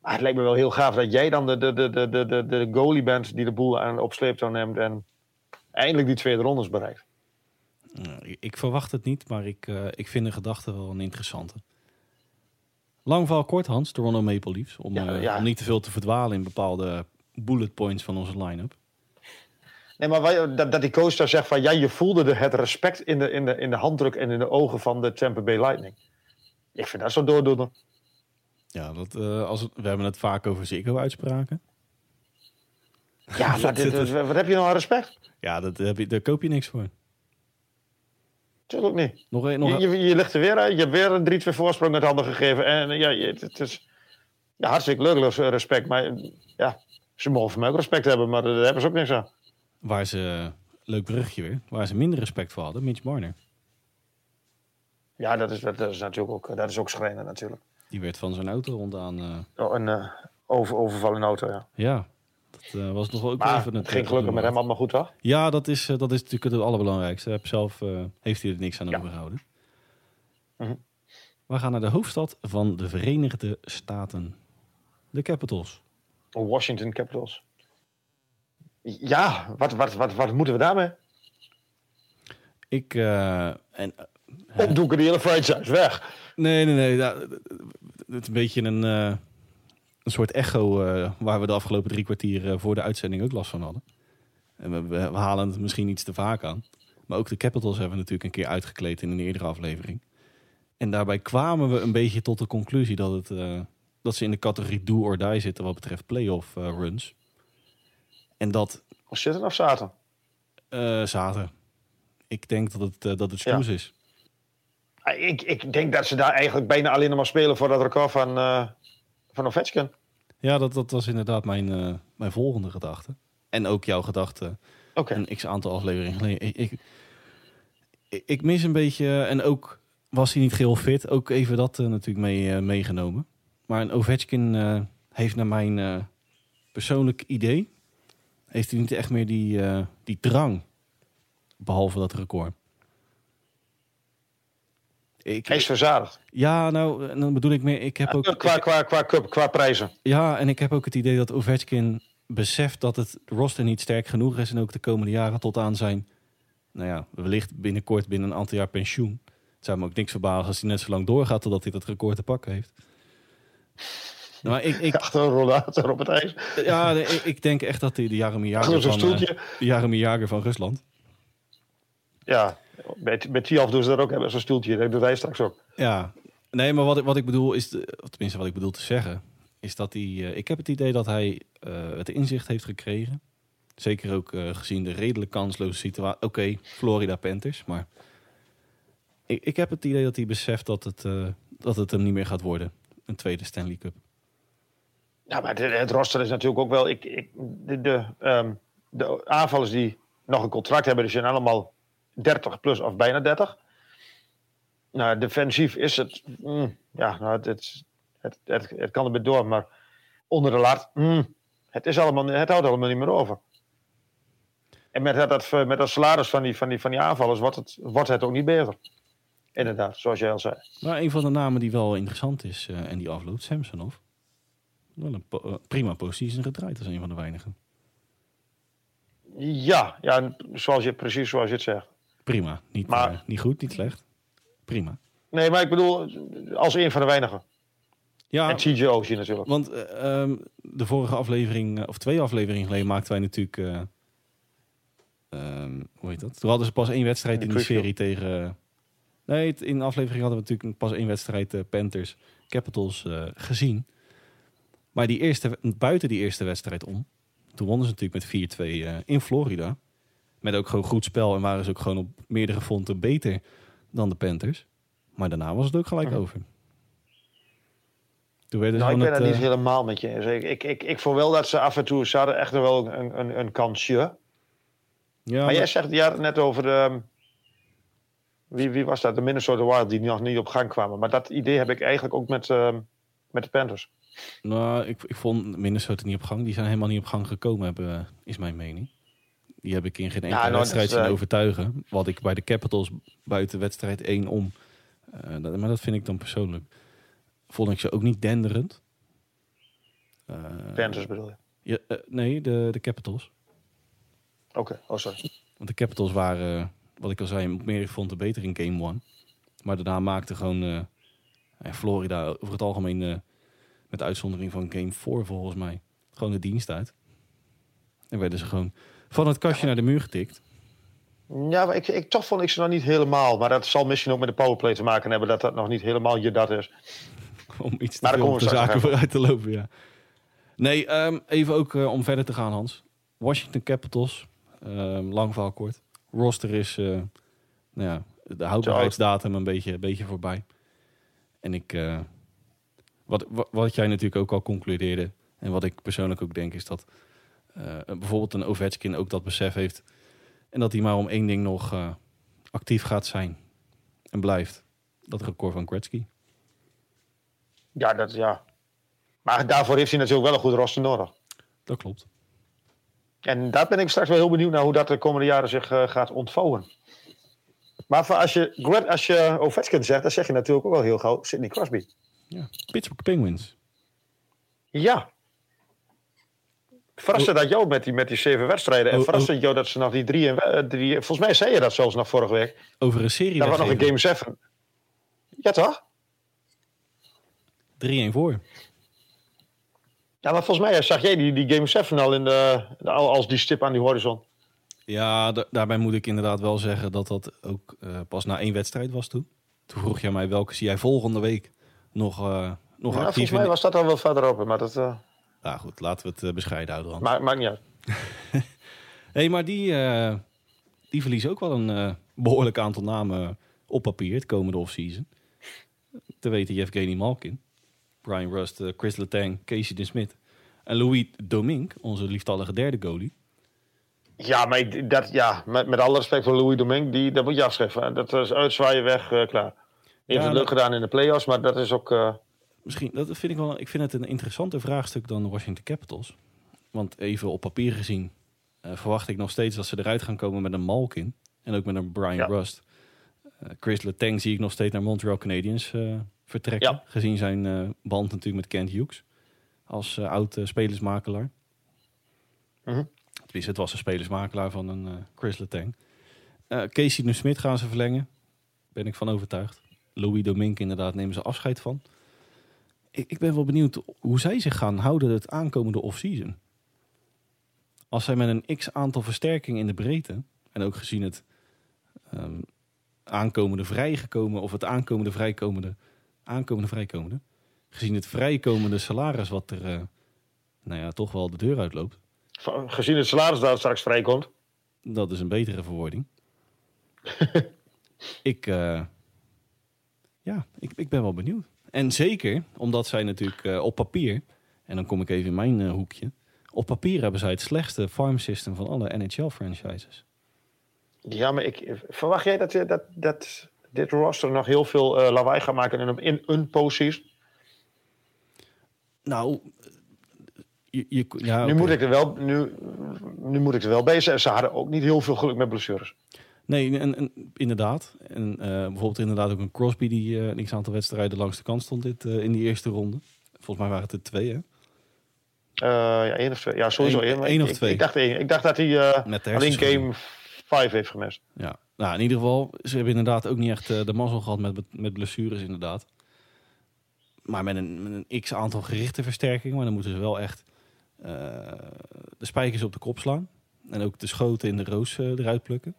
Maar het lijkt me wel heel gaaf dat jij dan de, de, de, de, de, de, goalie bent die de boel aan op sleeptouw neemt. En eindelijk die tweede rondes bereikt. Ik, verwacht het niet, maar ik, eh, ik vind de gedachte wel een interessante. Lang verhaal kort, Hans, Toronto Maple Leafs. Om, Ja, eh, ja. om niet te veel te verdwalen in bepaalde bullet points van onze line-up. Nee, maar wij- dat, dat die coach daar zegt van ja, je voelde de, het respect in de, in, de, in de handdruk en in de ogen van de Tampa Bay Lightning. Ik vind dat zo doordoener. Ja, dat, eh, als het, we hebben het vaak over Ziggo-uitspraken. Ja, maar dit, wat heb je nou aan respect? Ja, dat, heb je, daar koop je niks voor. Tuurlijk niet. Nog, een- nog Je, je, je ligt er weer uit. Je hebt weer een 3-2 voorsprong uit handen gegeven. En eh, ja, het is ja, hartstikke leuk eh, respect. Maar eh, ja, ze mogen voor mij ook respect hebben. Maar daar hebben ze ook niks aan. Waar ze, leuk brugje weer, waar ze minder respect voor hadden, Mitch Marner. Ja, dat is, dat is natuurlijk ook, dat is ook schrijnend natuurlijk. Die werd van zijn auto rondaan. Oh, een over, overval in de auto, ja. ja, dat eh, was nog wel ook Maar even het ging gelukkig met hem allemaal goed, toch? Ja, dat is, dat is natuurlijk het allerbelangrijkste. Heeft zelf heeft hij er niks aan Ja. overgehouden. Mhm. We gaan naar de hoofdstad van de Verenigde Staten. De Capitals. Washington Capitals. Ja, wat, wat, wat, wat moeten we daarmee? Ik, eh, en, Opdoeken die hele franchise, weg. nee, nee, nee. ja, het is een beetje een, eh, een soort echo eh, waar we de afgelopen drie kwartier voor de uitzending ook last van hadden. En we, we, we halen het misschien iets te vaak aan. Maar ook de Capitals hebben we natuurlijk een keer uitgekleed in een eerdere aflevering. En daarbij kwamen we een beetje tot de conclusie dat, het, dat ze in de categorie do or die zitten wat betreft playoff runs. En dat Of zitten of zaten? eh zaten. Ik denk dat het, eh, dat het is. Ah, Ik, ik denk dat ze daar eigenlijk bijna alleen nog maar spelen voor dat record van, eh van Ovechkin. Ja, dat, dat was inderdaad mijn, mijn volgende gedachte. En ook jouw gedachte Oké. een x aantal afleveringen geleden. Ik, ik, ik- ik mis een beetje, en ook was hij niet geheel fit, ook even dat natuurlijk mee, meegenomen. Maar een Ovechkin heeft naar mijn persoonlijk idee, heeft hij niet echt meer die, eh, die drang, behalve dat record. Ik, Hij is verzadigd. ja, nou, en dan bedoel ik meer, ik heb ook... Qua, qua, qua, cup, qua prijzen. Ja, en ik heb ook het idee dat Ovechkin beseft dat het roster niet sterk genoeg is. En ook de komende jaren tot aan zijn, nou ja, wellicht binnenkort binnen een aantal jaar pensioen. Het zou me ook niks verbazen als hij net zo lang doorgaat totdat hij dat record te pakken heeft. Maar ik, ik, Achter een rollator op het ijs. ja, ik, ik denk echt dat hij de Jaromir Jager van, eh, Jaromir Jager van Rusland. Ja, bij, bij Tialf doen ze dat ook. Hebben zo'n stoeltje. Dat doet hij straks ook. Ja, nee, maar wat, ik- wat ik bedoel is, de, of tenminste wat ik bedoel te zeggen, is dat hij, eh, ik heb het idee dat hij eh, het inzicht heeft gekregen. Zeker ook gezien de redelijk kansloze situatie. Oké, Florida Panthers, maar ik, ik heb het idee dat hij beseft dat het, dat het hem niet meer gaat worden. Een tweede Stanley Cup. Ja, maar het, roster is natuurlijk ook wel... Ik, ik, de, de, ehm, de aanvallers die nog een contract hebben, die zijn allemaal 30 plus of bijna 30. Nou, defensief is het... mm, ja, nou, het, het, het, het, kan er door, maar onder de lat... mm, het, is allemaal, het houdt allemaal niet meer over. En met dat, met dat salaris van die, van die, van die aanvallers wordt het, wordt het ook niet beter. Inderdaad, zoals jij al zei. Maar een van de namen die wel interessant is eh, en die afloopt, Samsonov. Wel een po- eh, prima positie gedraaid als een van de weinigen. Ja, ja zoals je, precies zoals je het zegt. Prima. Niet, maar, uh, niet goed, niet slecht. Prima. Nee, maar ik bedoel, als een van de weinigen. Ja, en TJ Oshie natuurlijk. Want uh, um, de vorige aflevering, of twee afleveringen geleden, maakten wij natuurlijk... Uh, um, hoe heet dat? Toen hadden ze pas één wedstrijd in de serie tegen... Nee, in de aflevering hadden we natuurlijk pas één wedstrijd Panthers Capitals gezien. Maar die eerste, buiten die eerste wedstrijd om, toen wonnen ze natuurlijk met 4-2 uh, in Florida. Met ook gewoon goed spel en waren ze ook gewoon op meerdere fronten beter dan de Panthers. Maar daarna was het ook gelijk over. Toen werden nou, ik ben het, niet helemaal met je eens. Ik, ik, ik, ik voel wel dat ze af en toe, ze hadden echt wel een, een, een kansje. Ja, maar, maar, jij zegt ja, net over de, wie, wie was dat? De Minnesota Wild die nog niet op gang kwamen. Maar dat idee heb ik eigenlijk ook met, uh, met de Panthers. Nou, ik, ik vond Minnesota niet op gang. Die zijn helemaal niet op gang gekomen, hebben, is mijn mening. Die heb ik in geen enkele nou, wedstrijd zien uh, overtuigen. Wat ik bij de Capitals buiten wedstrijd 1 om. Uh, dat, maar dat vind ik dan persoonlijk. Vond ik ze ook niet denderend. Panthers bedoel je? Ja, nee, de, de Capitals. Oké, oh sorry. Want de Capitals waren wat ik al zei, meer vond er beter in Game 1. Maar daarna maakte gewoon uh, Florida over het algemeen, uh, met uitzondering van Game 4 volgens mij, gewoon de dienst uit. En werden ze gewoon van het kastje naar de muur getikt. Ja, maar ik, ik, toch vond ik ze nog niet helemaal. Maar dat zal misschien ook met de powerplay te maken hebben dat dat nog niet helemaal je dat is. om iets te veel de zaken vooruit te lopen, ja. Nee, um, even ook uh, om verder te gaan, Hans. Washington Capitals, um, lang verhaal kort roster is uh, nou ja, de houdbaarheidsdatum een beetje, een beetje voorbij. En ik, uh, wat, wat jij natuurlijk ook al concludeerde, en wat ik persoonlijk ook denk, is dat uh, bijvoorbeeld een Ovechkin ook dat besef heeft. En dat hij maar om één ding nog uh, actief gaat zijn en blijft. Dat record van Gretzky. Ja, dat ja. Maar daarvoor heeft hij natuurlijk wel een goed roster nodig. Dat klopt. En daar ben ik straks wel heel benieuwd naar hoe dat de komende jaren zich uh, gaat ontvouwen. Maar als je, als je Ovechkin zegt, dan zeg je natuurlijk ook wel heel gauw Sidney Crosby. Ja, Pittsburgh Penguins. Ja. Verrast oh. dat jou met die, met die zeven wedstrijden? En verrast oh. jou dat ze nog die drie, en, drie... Volgens mij zei je dat zelfs nog vorige week. Over een serie Dat was nog een Game 7. Ja, toch? 3-1 voor. Ja, maar volgens mij zag jij die, die Game 7 al in de, als die stip aan die horizon. Ja, daarbij moet ik inderdaad wel zeggen dat dat ook uh, pas na één wedstrijd was toen. Toen vroeg je mij welke zie jij volgende week nog, uh, nog ja, actief. Volgens mij was dat al wel verder open, maar dat... Uh... Ja goed, laten we het bescheiden houden. Maar, maakt niet uit. hey, maar die, die verliezen ook wel een behoorlijk aantal namen op papier het komende offseason. Te weten Yevgeny Malkin. Brian Rust, Chris Letang, Casey de Smith. En Louis Domingue, onze lieftallige derde goalie. Ja, maar dat, ja, met, met alle respect voor Louis Domingue, die, dat moet je afschrijven. Dat is uitzwaaien weg, uh, klaar. Heeft ja, leuk gedaan in de playoffs, maar dat is ook... Uh... Misschien, dat vind ik wel... Ik vind het een interessanter vraagstuk dan de Washington Capitals. Want even op papier gezien uh, verwacht ik nog steeds dat ze eruit gaan komen met een Malkin. En ook met een Brian ja. Rust. Chris Letang zie ik nog steeds naar Montreal Canadiens vertrekken. Gezien zijn uh, band natuurlijk met Kent Hughes. Als uh, oud uh, spelersmakelaar. -huh. het was een spelersmakelaar van een Chris Letang. Casey Nu Smith gaan ze verlengen. Ben ik van overtuigd. Louis Domingue inderdaad nemen ze afscheid van. Ik, ik ben wel benieuwd hoe zij zich gaan houden het aankomende offseason. Als zij met een x aantal versterkingen in de breedte... en ook gezien het um, aankomende vrijgekomen... of het aankomende vrijkomende aankomende vrijkomende. Gezien het vrijkomende salaris wat er uh, nou ja, toch wel de deur uitloopt. Gezien het salaris dat straks vrijkomt. Dat is een betere verwoording. ik, uh, ja, ik, ik ben wel benieuwd. En zeker omdat zij natuurlijk uh, op papier, en dan kom ik even in mijn hoekje. Op papier hebben zij het slechtste farm system van alle NHL-franchises. Ja, maar ik, verwacht jij dat, dat, dat dit roster nog heel veel uh, lawaai gaan maken in een, in een postseason? Nou, je, je, ja, nu, moet ik er wel, nu, nu moet ik er wel bij zijn. Ze hadden ook niet heel veel geluk met blessures. Nee, en, en inderdaad. En uh, bijvoorbeeld inderdaad ook een Crosby die uh, een aantal wedstrijden langs de kant stond dit, uh, in die eerste ronde. Volgens mij waren het er twee, hè? Ja, één of twee. Ja, sowieso één. één of ik, twee. Ik, dacht één. Ik dacht dat hij alleen game 5 heeft gemist. Ja, nou in ieder geval, ze hebben inderdaad ook niet echt de mazzel gehad met, met blessures inderdaad. Maar met een, met een x aantal gerichte versterkingen. Maar dan moeten ze wel echt de spijkers op de kop slaan. En ook de schoten in de roos eruit plukken.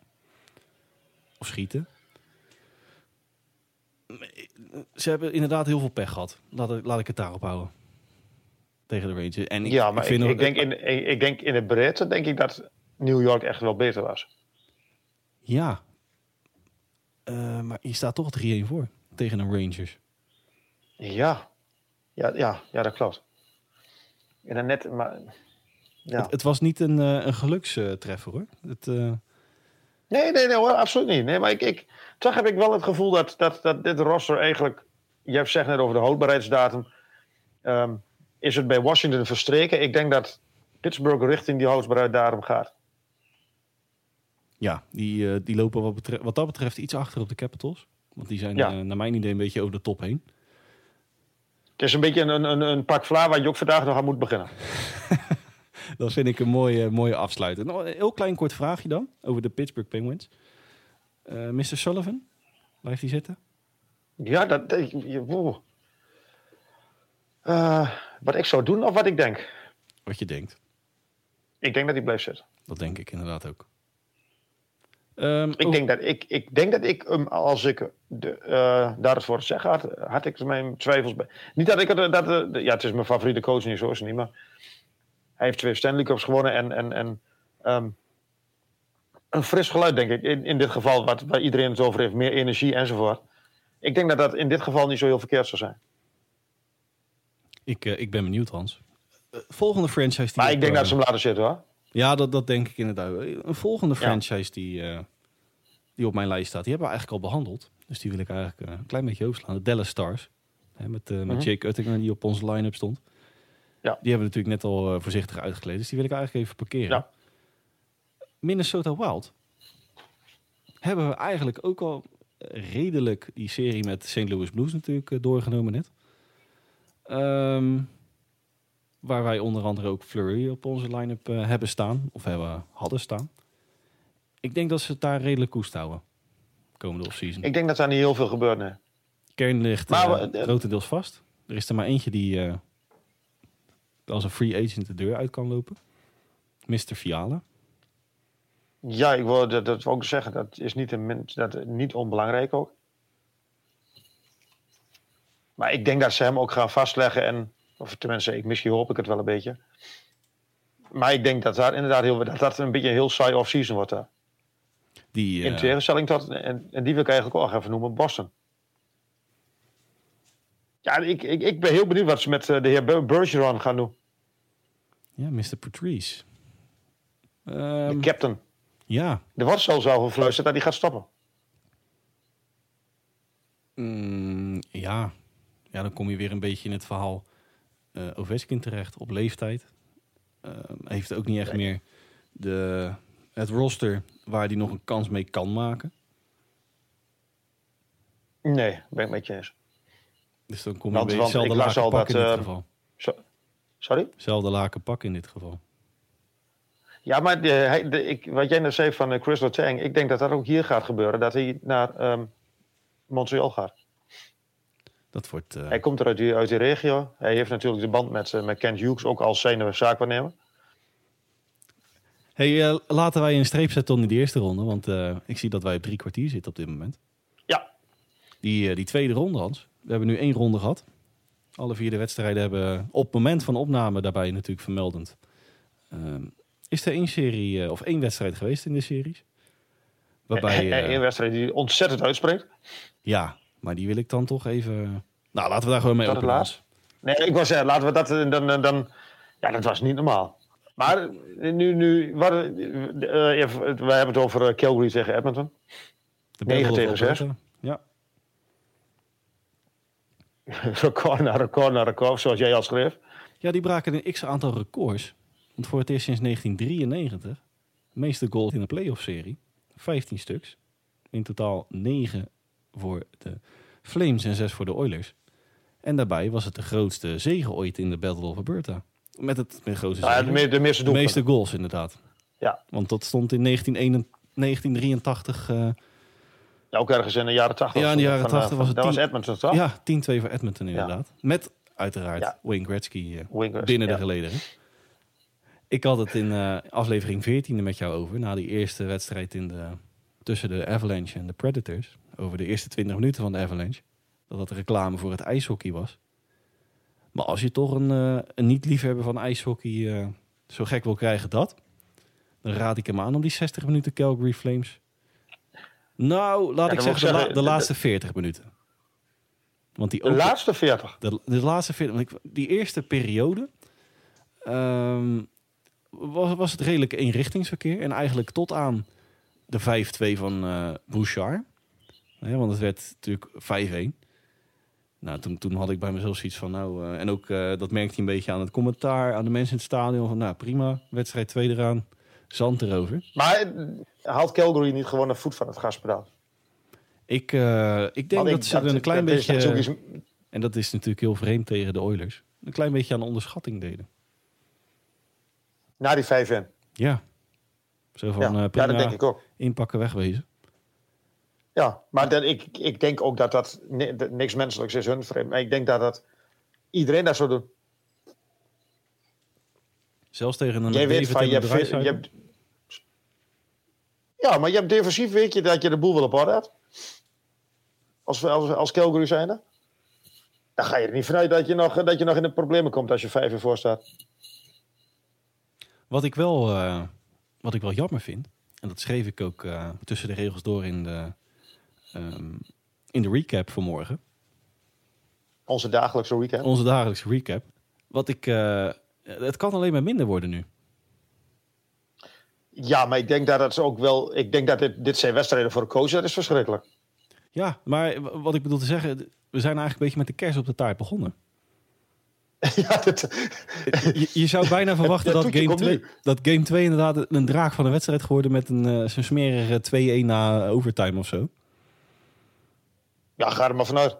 Of schieten ze hebben inderdaad heel veel pech gehad. Laat, laat ik het daarop houden. Tegen de Rangers. En ik, ja, maar ik, vind ik, ik denk in, ik, ik, denk in het breedte denk ik dat New York echt wel beter was. Ja. Uh, maar je staat toch 3-1 voor tegen een Rangers. Ja. Ja, ja, ja dat klopt. En dan net, maar... Ja. Het, het, was niet een, uh, een gelukstreffer hoor. Het, uh... Nee, nee, nee hoor, absoluut niet. Nee, maar ik, ik, toch heb ik wel het gevoel dat, dat, dat dit roster eigenlijk... Je hebt zegt net over de houdbaarheidsdatum. Um, is het bij Washington verstreken? Ik denk dat Pittsburgh richting die houdbaarheidsdatum gaat. Ja, die, uh, die lopen wat, betreft, wat dat betreft iets achter op de Capitals. Want die zijn ja. uh, naar mijn idee een beetje over de top heen. Het is een beetje een, een, een pak vla waar je ook vandaag nog aan moet beginnen. dat vind ik een mooie, mooie afsluiter. Nog een heel klein kort vraagje dan over de Pittsburgh Penguins. Uh, Mr. Sullivan, blijft hij zitten? Ja, dat. Uh, wat ik zou doen of wat ik denk? Wat je denkt. Ik denk dat hij blijft zitten. Dat denk ik inderdaad ook. Um, ik, oh. denk dat ik, ik denk dat ik um, als ik de, uh, daarvoor zeg had, had ik mijn twijfels bij. Niet dat ik het, dat, uh, ja, het is mijn favoriete coach niet, zo is het niet, maar hij heeft twee Stanley Cups gewonnen en, en, en um, een fris geluid, denk ik. In, in dit geval, wat, waar iedereen het over heeft, meer energie enzovoort. Ik denk dat dat in dit geval niet zo heel verkeerd zou zijn. Ik, uh, ik ben benieuwd, Hans. Uh, volgende franchise. Die maar ik denk uh, dat ze hem laten zitten, hoor. Ja, dat, dat denk ik inderdaad. Een volgende franchise ja. die, die op mijn lijst staat, die hebben we eigenlijk al behandeld. Dus die wil ik eigenlijk een klein beetje overslaan. De Dallas Stars. Hè, met met mm -hmm. Jake Uttinger, die op onze line-up stond. Ja. Die hebben we natuurlijk net al voorzichtig uitgekleed. Dus die wil ik eigenlijk even parkeren. Ja. Minnesota Wild hebben we eigenlijk ook al redelijk die serie met St. Louis Blues natuurlijk doorgenomen net. Um, waar wij onder andere ook Flurry op onze line-up uh, hebben staan. Of hebben, hadden staan. Ik denk dat ze het daar redelijk koest houden. Komende offseason. Ik denk dat er niet heel veel gebeurt, nee. Kern ligt maar, uh, grotendeels vast. Er is er maar eentje die uh, als een free agent de deur uit kan lopen. Mr. Fiala. Ja, ik wil dat, dat ook zeggen. Dat is niet, een, dat, niet onbelangrijk ook. Maar ik denk dat ze hem ook gaan vastleggen. En, of tenminste, ik, misschien hoop ik het wel een beetje. Maar ik denk dat daar inderdaad heel, dat, dat een beetje een heel saai off-season wordt daar. Die, uh... In tegenstelling tot, en, en, die wil ik eigenlijk ook even noemen, Boston. Ja, ik, ik, ik ben heel benieuwd wat ze met uh, de heer Bergeron gaan doen. Ja, Mr. Patrice. Um, de captain. Ja. Er wordt zelfs al gefluisterd dat hij gaat stoppen. Mm, ja. ja, dan kom je weer een beetje in het verhaal uh, Ovechkin terecht op leeftijd. Uh, heeft ook niet echt nee. meer de, het roster waar hij nog een kans mee kan maken. Nee, ben ik met je eens. Dus dan kom je bij hetzelfde laken pak in dit uh, geval. So, sorry? Hetzelfde laken pak in dit geval. Ja, maar de, de, ik, wat jij net zei van uh, Chris Letang, ik denk dat dat ook hier gaat gebeuren. Dat hij naar um, Montreal gaat. Dat wordt... Uh... Hij komt er uit die, uit die regio. Hij heeft natuurlijk de band met, uh, met Kent Hughes, ook als zijn zaakwaarnemer. Hey, laten wij een streep zetten onder de eerste ronde. Want ik zie dat wij op drie kwartier zitten op dit moment. Ja. Die, die tweede ronde, Hans. We hebben nu één ronde gehad. Alle vier de wedstrijden hebben op het moment van opname daarbij natuurlijk vermeldend. Um, is er één serie uh, of één wedstrijd geweest in de series? Waarbij, uh, Eén wedstrijd die ontzettend uitspreekt. Ja, maar die wil ik dan toch even... Nou, laten we daar gewoon mee dat openen. Nee, ik wil zeggen, laten we dat dan, dan... Ja, dat was niet normaal. Maar nu, nu wat, uh, we hebben het over Calgary tegen Edmonton. De 9 tegen 6. Ja. record na record na record, zoals jij al schreef. Ja, die braken een x-aantal records. Want voor het eerst sinds 1993, de meeste goals in de playoff-serie, 15 stuks. In totaal 9 voor de Flames en 6 voor de Oilers. En daarbij was het de grootste zege ooit in de Battle of Alberta. Met het met grootste Ja, de, me- de meeste de doelpunten. meeste goals inderdaad. Ja. Want dat stond in 1981 1983. eh, Ja, ook ergens in de jaren 80. Ja, in de jaren Van, 80 eh, was het Dat was Edmonton, toch? ja, 10-2 voor Edmonton inderdaad. Met uiteraard Ja. Wayne Gretzky eh, binnen de gelederen. Ik had het in eh, aflevering 14 met jou over. Na die eerste wedstrijd in de, tussen de Avalanche en de Predators. Over de eerste 20 minuten van de Avalanche. Dat dat reclame voor het ijshockey was. Maar als je toch een, een niet-liefhebber van ijshockey zo gek wil krijgen dat... dan raad ik hem aan om die 60 minuten Calgary Flames... Nou, laat Ja, ik zeggen, de, la- de de- laatste 40 minuten. Want die De open- laatste 40. de, de laatste 40, want ik- die eerste periode ehm, was, was het redelijk eenrichtingsverkeer. En eigenlijk tot aan de 5-2 van eh Bouchard. Hè, want het werd natuurlijk 5-1. Nou, toen, toen had ik bij mezelf zoiets van, nou, eh, en ook eh, dat merkte hij een beetje aan het commentaar, aan de mensen in het stadion. Van, nou, prima, wedstrijd 2 eraan, zand erover. Maar eh, haalt Calgary niet gewoon een voet van het gaspedaal? Ik, eh, ik denk dat ze er een klein dat is beetje, en dat is natuurlijk heel vreemd tegen de Oilers, een klein beetje aan onderschatting deden. Na die 5 in. Ja. Zo van, Ja, eh, ja, prima, dat denk ik ook. inpakken, wegwezen. Ja, maar dat, ik, ik denk ook dat dat ni- dat niks menselijks is hun vreemd. Maar ik denk dat dat iedereen dat zou doen. Zelfs tegen een Jij weet van, je hebt, je hebt... Ja, maar je hebt defensief, weet je, dat je de boel wel op orde hebt. Als, als, als Calgary zijnde. Dan ga je er niet vanuit dat je nog, dat je nog in de problemen komt als je vijf voor staat. Wat ik wel, eh, wat ik wel jammer vind, en dat schreef ik ook eh, tussen de regels door in de, ehm, in de recap vanmorgen. Onze dagelijkse weekend. Onze dagelijkse recap. Wat ik, eh, het kan alleen maar minder worden nu. Ja, maar ik denk dat het ook wel... Ik denk dat dit, dit zijn wedstrijden voor een coach. Dat is verschrikkelijk. Ja, maar wat ik bedoel te zeggen, we zijn eigenlijk een beetje met de kers op de taart begonnen. ja, dit, Je, je zou bijna verwachten Dat dat, game komt 2, nu. dat game 2 inderdaad een draag van een wedstrijd geworden met een eh, zo'n smerige 2-1 na overtime of zo. ja, ga er maar vanuit.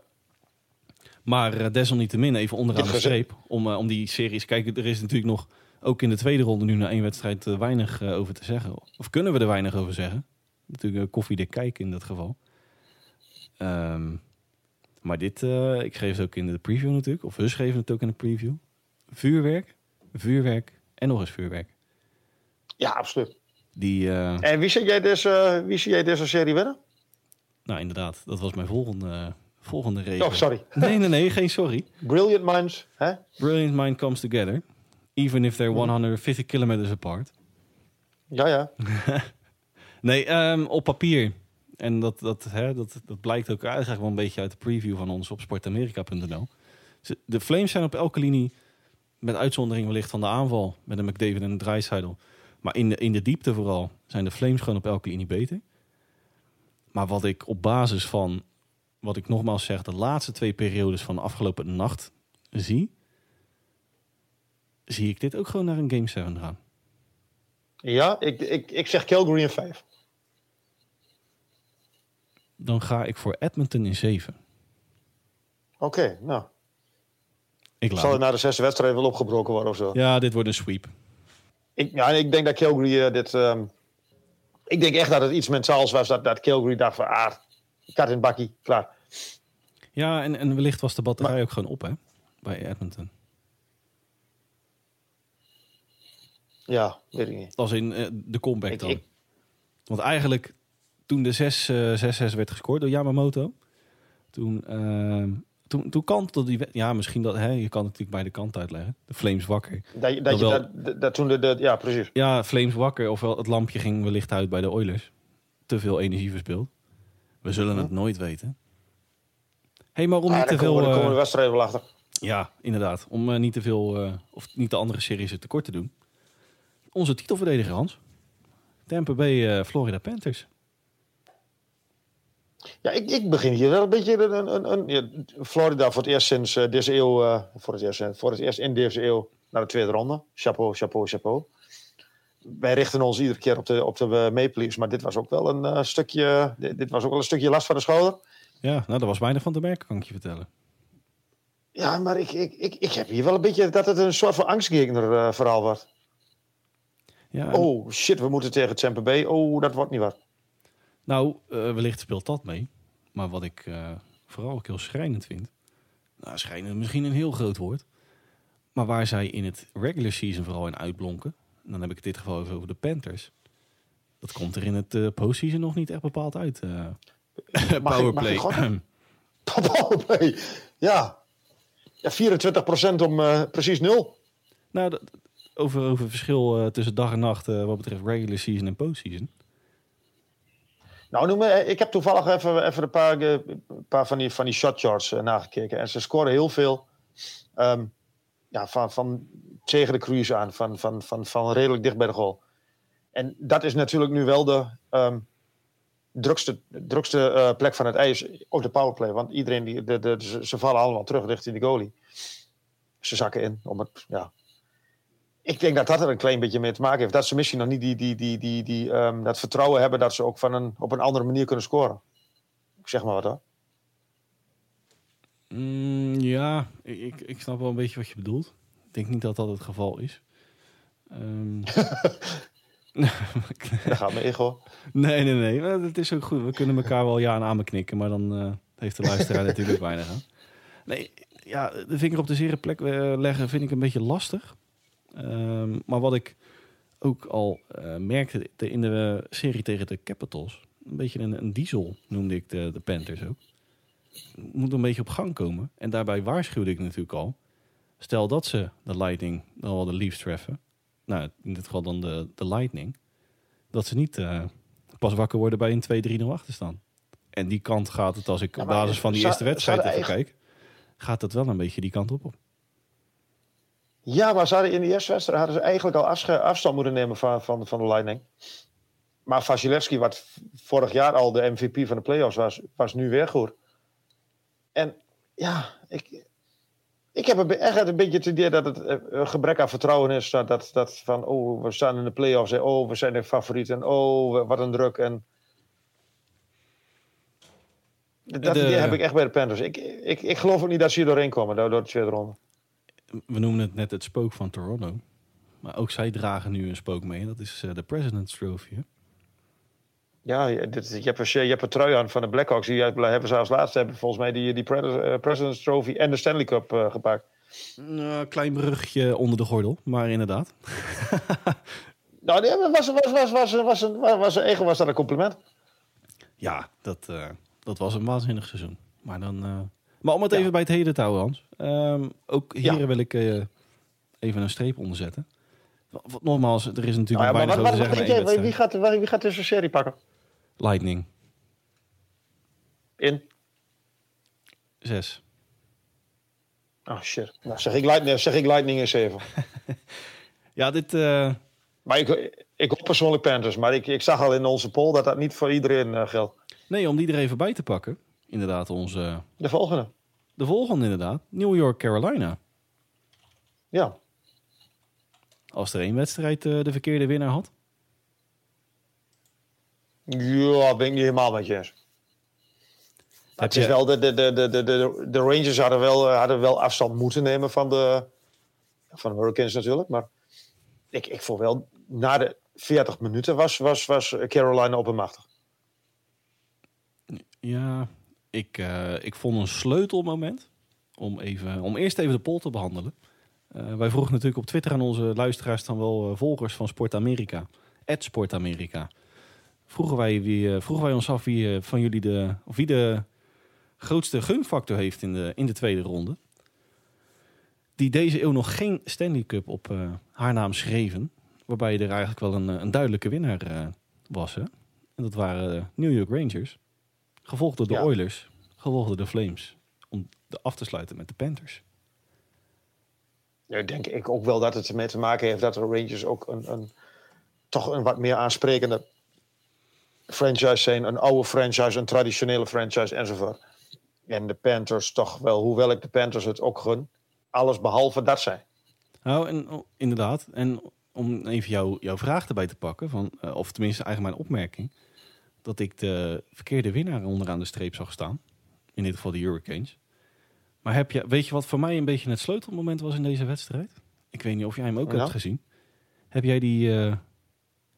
Maar eh, desalniettemin even onderaan de streep om, eh, om die series. Kijk, er is natuurlijk nog ook in de tweede ronde nu na één wedstrijd eh, weinig over te zeggen. Of kunnen we er weinig over zeggen? Natuurlijk uh, koffiedik kijken in dat geval. Ehm, maar dit, ik schreef het ook in de preview natuurlijk. Of we schreven het ook in de preview. Vuurwerk, vuurwerk en nog eens vuurwerk. Ja, absoluut. Die, En wie zie jij deze, wie zie jij deze serie winnen? nou inderdaad, dat was mijn volgende, volgende regel. Oh, sorry. Nee, nee, nee, geen sorry. Brilliant minds. Hè? Brilliant mind comes together. Even if they're 150 kilometers apart. Ja, ja. Nee, ehm, op papier. En dat, dat, hè, dat, dat blijkt ook eigenlijk wel een beetje uit de preview van ons op sportamerika.nl. De Flames zijn op elke linie, met uitzondering wellicht van de aanval, met een McDavid en een Dreisaitl. Maar in de, in de diepte vooral zijn de Flames gewoon op elke linie beter. Maar wat ik op basis van, wat ik nogmaals zeg, de laatste twee periodes van de afgelopen nacht zie, zie ik dit ook gewoon naar een Game 7 gaan. Ja, ik, ik, ik zeg Calgary in 5. Dan ga ik voor Edmonton in 7. Oké, nou. Ik laat Zal het na de zesde wedstrijd wel opgebroken worden of zo? Ja, dit wordt een sweep. Ik, ja, ik denk dat Calgary eh, dit... ehm, ik denk echt dat het iets mentaals was. Dat, dat Calgary dacht van... Ah, kat in bakkie, klaar. Ja, en, en wellicht was de batterij ook gewoon op, hè? Bij Edmonton. Ja, weet ik niet. Als in eh, de comeback Ik- dan. ik- Want eigenlijk, toen de 6 eh, 6-6 werd gescoord door Yamamoto... Toen, ehm toen, toen kantelde die... Ja, misschien dat... Hè, je kan het natuurlijk bij de kant uitleggen. De Flames wakker. Dat, dat, Dat je, wel. dat, dat, toen de, de... Ja, precies. Ja, Flames wakker. Ofwel het lampje ging wellicht uit bij de Oilers. Te veel energie verspild. We zullen het nooit weten. hey, maar om Ah, niet te komen, veel... daar eh, komen de wedstrijden wel achter. Ja, inderdaad. Om eh, niet te veel, eh, of niet de andere series het tekort te doen. Onze titelverdediger Hans. Tampa Bay eh, Florida Panthers. Ja, ik, ik begin hier wel een beetje... Een, een, een, ja, Florida voor het eerst sinds eh, deze eeuw... eh, voor, het eerst, eh, voor het eerst in deze eeuw naar de tweede ronde. Chapeau, chapeau, chapeau. Wij richten ons iedere keer op de, op de eh, Maple Leafs. Maar dit was ook wel een eh, stukje... Dit, dit was ook wel een stukje last van de schouder. Ja, nou, daar was weinig van te merken, kan ik je vertellen. Ja, maar ik, ik, ik, ik heb hier wel een beetje dat het een soort van angstgegner uh, verhaal wordt. Ja, Oh shit, we moeten tegen Tampa Bay. Oh, dat wordt niet wat. Nou, uh, wellicht speelt dat mee. Maar wat ik vooral ook heel schrijnend vind. Nou, schrijnend misschien een heel groot woord. Maar waar zij in het regular season vooral in uitblonken. Dan heb ik het dit geval over de Panthers. Dat komt er in het uh, postseason nog niet echt bepaald uit. powerplay. Powerplay, ja. Ja, 24% om precies nul. Nou, over, over verschil tussen dag en nacht wat betreft regular season en postseason. Nou, noem me, ik heb toevallig even, even een paar, een paar van, die, van die shot charts nagekeken. En ze scoren heel veel um, ja, van, van tegen de cruise aan, van, van, van, van redelijk dicht bij de goal. En dat is natuurlijk nu wel de um, drukste, drukste uh, plek van het ijs op de powerplay. Want iedereen, die, de, de, ze vallen allemaal terug richting de goalie. Ze zakken in om het, ja, ik denk dat dat er een klein beetje mee te maken heeft. Dat ze misschien nog niet die, die, die, die, die, um, dat vertrouwen hebben dat ze ook van een, op een andere manier kunnen scoren. Ik zeg maar wat hoor. Mm, ja, ik, ik snap wel een beetje wat je bedoelt. Ik denk niet dat dat het geval is. Um... dat gaat me ego. Nee, nee, nee. Het is ook goed. We kunnen elkaar wel ja en aan knikken, maar dan uh, heeft de luisteraar natuurlijk weinig aan. Nee, ja, de vinger op de zere plek eh, leggen vind ik een beetje lastig. Ehm, maar wat ik ook al uh, merkte in de serie tegen de Capitals, een beetje een, een diesel noemde ik de, de Panthers ook. Moet een beetje op gang komen. En daarbij waarschuwde ik natuurlijk al. Stel dat ze de Lightning dan wel de Leafs treffen. Nou, in dit geval dan de, de Lightning. Dat ze niet uh, pas wakker worden bij een 2-3-0 staan. En die kant gaat het, als ik op basis van die eerste wedstrijd even kijk, gaat het wel een beetje die kant op. op. Ja, maar ze hadden in de eerste wedstrijd hadden ze eigenlijk al afstand moeten nemen van, van, van de Lightning. Maar Vasilevski, wat vorig jaar al de MVP van de playoffs was, was nu weer goed. En ja, ik, ik heb echt een beetje het idee dat het eh, een gebrek aan vertrouwen is. Dat, dat, dat van, oh, we staan in de playoffs. En, oh, we zijn de favorieten. En oh, wat een druk. En dat idee heb ik echt bij de Panthers. Ik, ik, ik geloof ook niet dat ze hier doorheen komen, door, door de tweede ronde we noemen het net het spook van Toronto. Maar ook zij dragen nu een spook mee. Dat is uh, de President's Trophy. Ja, dit, je, hebt een, je hebt een trui aan van de Blackhawks. Die hebben ze als laatste hebben volgens mij die, die eh, President's Trophy en de Stanley Cup eh, gepakt. Uh, klein brugje onder de gordel, maar inderdaad. nou, nee, was, was, was, was, was, was, was, eigen was dat een compliment. Ja, dat, dat was een waanzinnig seizoen. Maar, dan, maar om het even bij het heden te houden, Hans. Ehm, ook hier wil ik even een streep onderzetten. Nogmaals, er is natuurlijk nou ja, maar wat, wat, Wie gaat, wie gaat dus serie pakken? Lightning. In? Zes. Oh shit. Nou, zeg ik Lightning, zeg ik lightning in zeven. ja, dit... Uh... Maar ik, ik hoop persoonlijk Panthers. Maar ik, ik zag al in onze poll dat dat niet voor iedereen uh, geldt. Nee, om die er even bij te pakken inderdaad onze... De volgende. De volgende inderdaad. New York, Carolina. Ja. Als er één wedstrijd uh, de verkeerde winnaar had. Ja, ben ik niet helemaal met je eens. Het is wel de, de, de, de, de, de Rangers hadden wel, eh, hadden wel afstand moeten nemen van de, van de Hurricanes natuurlijk. Maar ik, ik voel wel, na de 40 minuten was, was, was Carolina oppermachtig. Ja, ik, uh, ik vond een sleutelmoment om, even, om eerst even de poll te behandelen. Uh, wij vroegen natuurlijk op Twitter aan onze luisteraars dan wel uh, volgers van Sport Amerika. Sport Amerika. Vroegen wij, wie, vroegen wij ons af wie van jullie de, of wie de grootste gunfactor heeft in de, in de tweede ronde. Die deze eeuw nog geen Stanley Cup op haar naam schreven. Waarbij er eigenlijk wel een, een duidelijke winnaar was. Hè? En dat waren New York Rangers. Gevolgd door de Oilers, gevolgd door de Flames. Om de af te sluiten met de Panthers. Ja, denk ik ook wel dat het ermee te maken heeft dat de Rangers ook een, een toch een wat meer aansprekende franchise zijn. Een oude franchise, een traditionele franchise enzovoort. En de Panthers toch wel, hoewel ik de Panthers het ook gun, alles behalve dat zijn. Nou, en, oh, inderdaad. En om even jou, jouw vraag erbij te pakken, van, uh, of tenminste eigenlijk mijn opmerking dat ik de verkeerde winnaar onderaan de streep zag staan. In dit geval de Hurricanes. Maar heb je, weet je wat voor mij een beetje het sleutelmoment was in deze wedstrijd? Ik weet niet of jij hem ook Ja. hebt gezien. Heb jij die eh,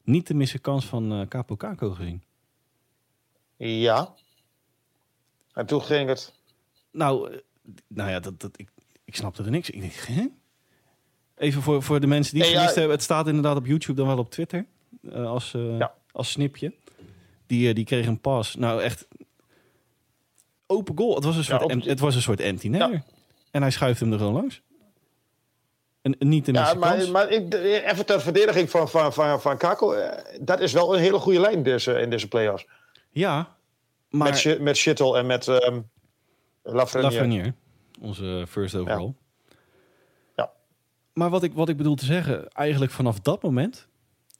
niet te missen kans van eh Capo Caco gezien? Ja. En toen ging het. Nou, eh, nou ja, dat, dat, ik, ik snapte er niks. Ik denk, hè? Even voor, voor de mensen die het ja. gemist hebben. Het staat inderdaad op YouTube dan wel op Twitter. eh, als, Ja. als snipje. Die, die kreeg een pas. Nou, echt open goal. Het was een soort, op- het was een soort empty netter. En hij schuift hem er gewoon langs. Een niet te Ja, maar, kans. maar ik, even ter verdediging van, van, van, van Kako. eh, Dat is wel een hele goede lijn deze, in deze play-offs. Ja, maar... Met, met Schittel en met ehm Lafrenière. Lafrenière, onze first overall. Ja. Maar wat ik, wat ik bedoel te zeggen, eigenlijk vanaf dat moment...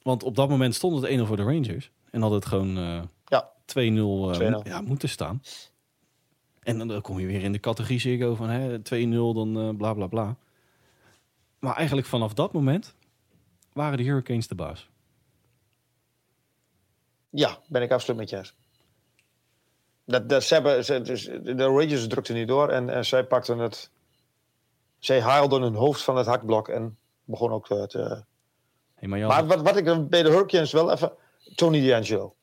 Want op dat moment stond het 1-0 voor de Rangers. En had het gewoon eh, Ja. 2-0 eh, 2-0. ja, moeten staan. En dan, kom je weer in de categorie Ziggo van hè, 2-0, dan eh, bla bla bla. Maar eigenlijk vanaf dat moment waren de Hurricanes de baas. Ja, ben ik absoluut met je eens. Dat, dat, ze hebben, ze, dus de Rangers drukten niet door en, en zij pakten het. Zij haalden hun hoofd van het hakblok en begon ook te. te- Hey, maar Maar wat, wat ik bij de Hurricanes wel even. Tony D'Angelo.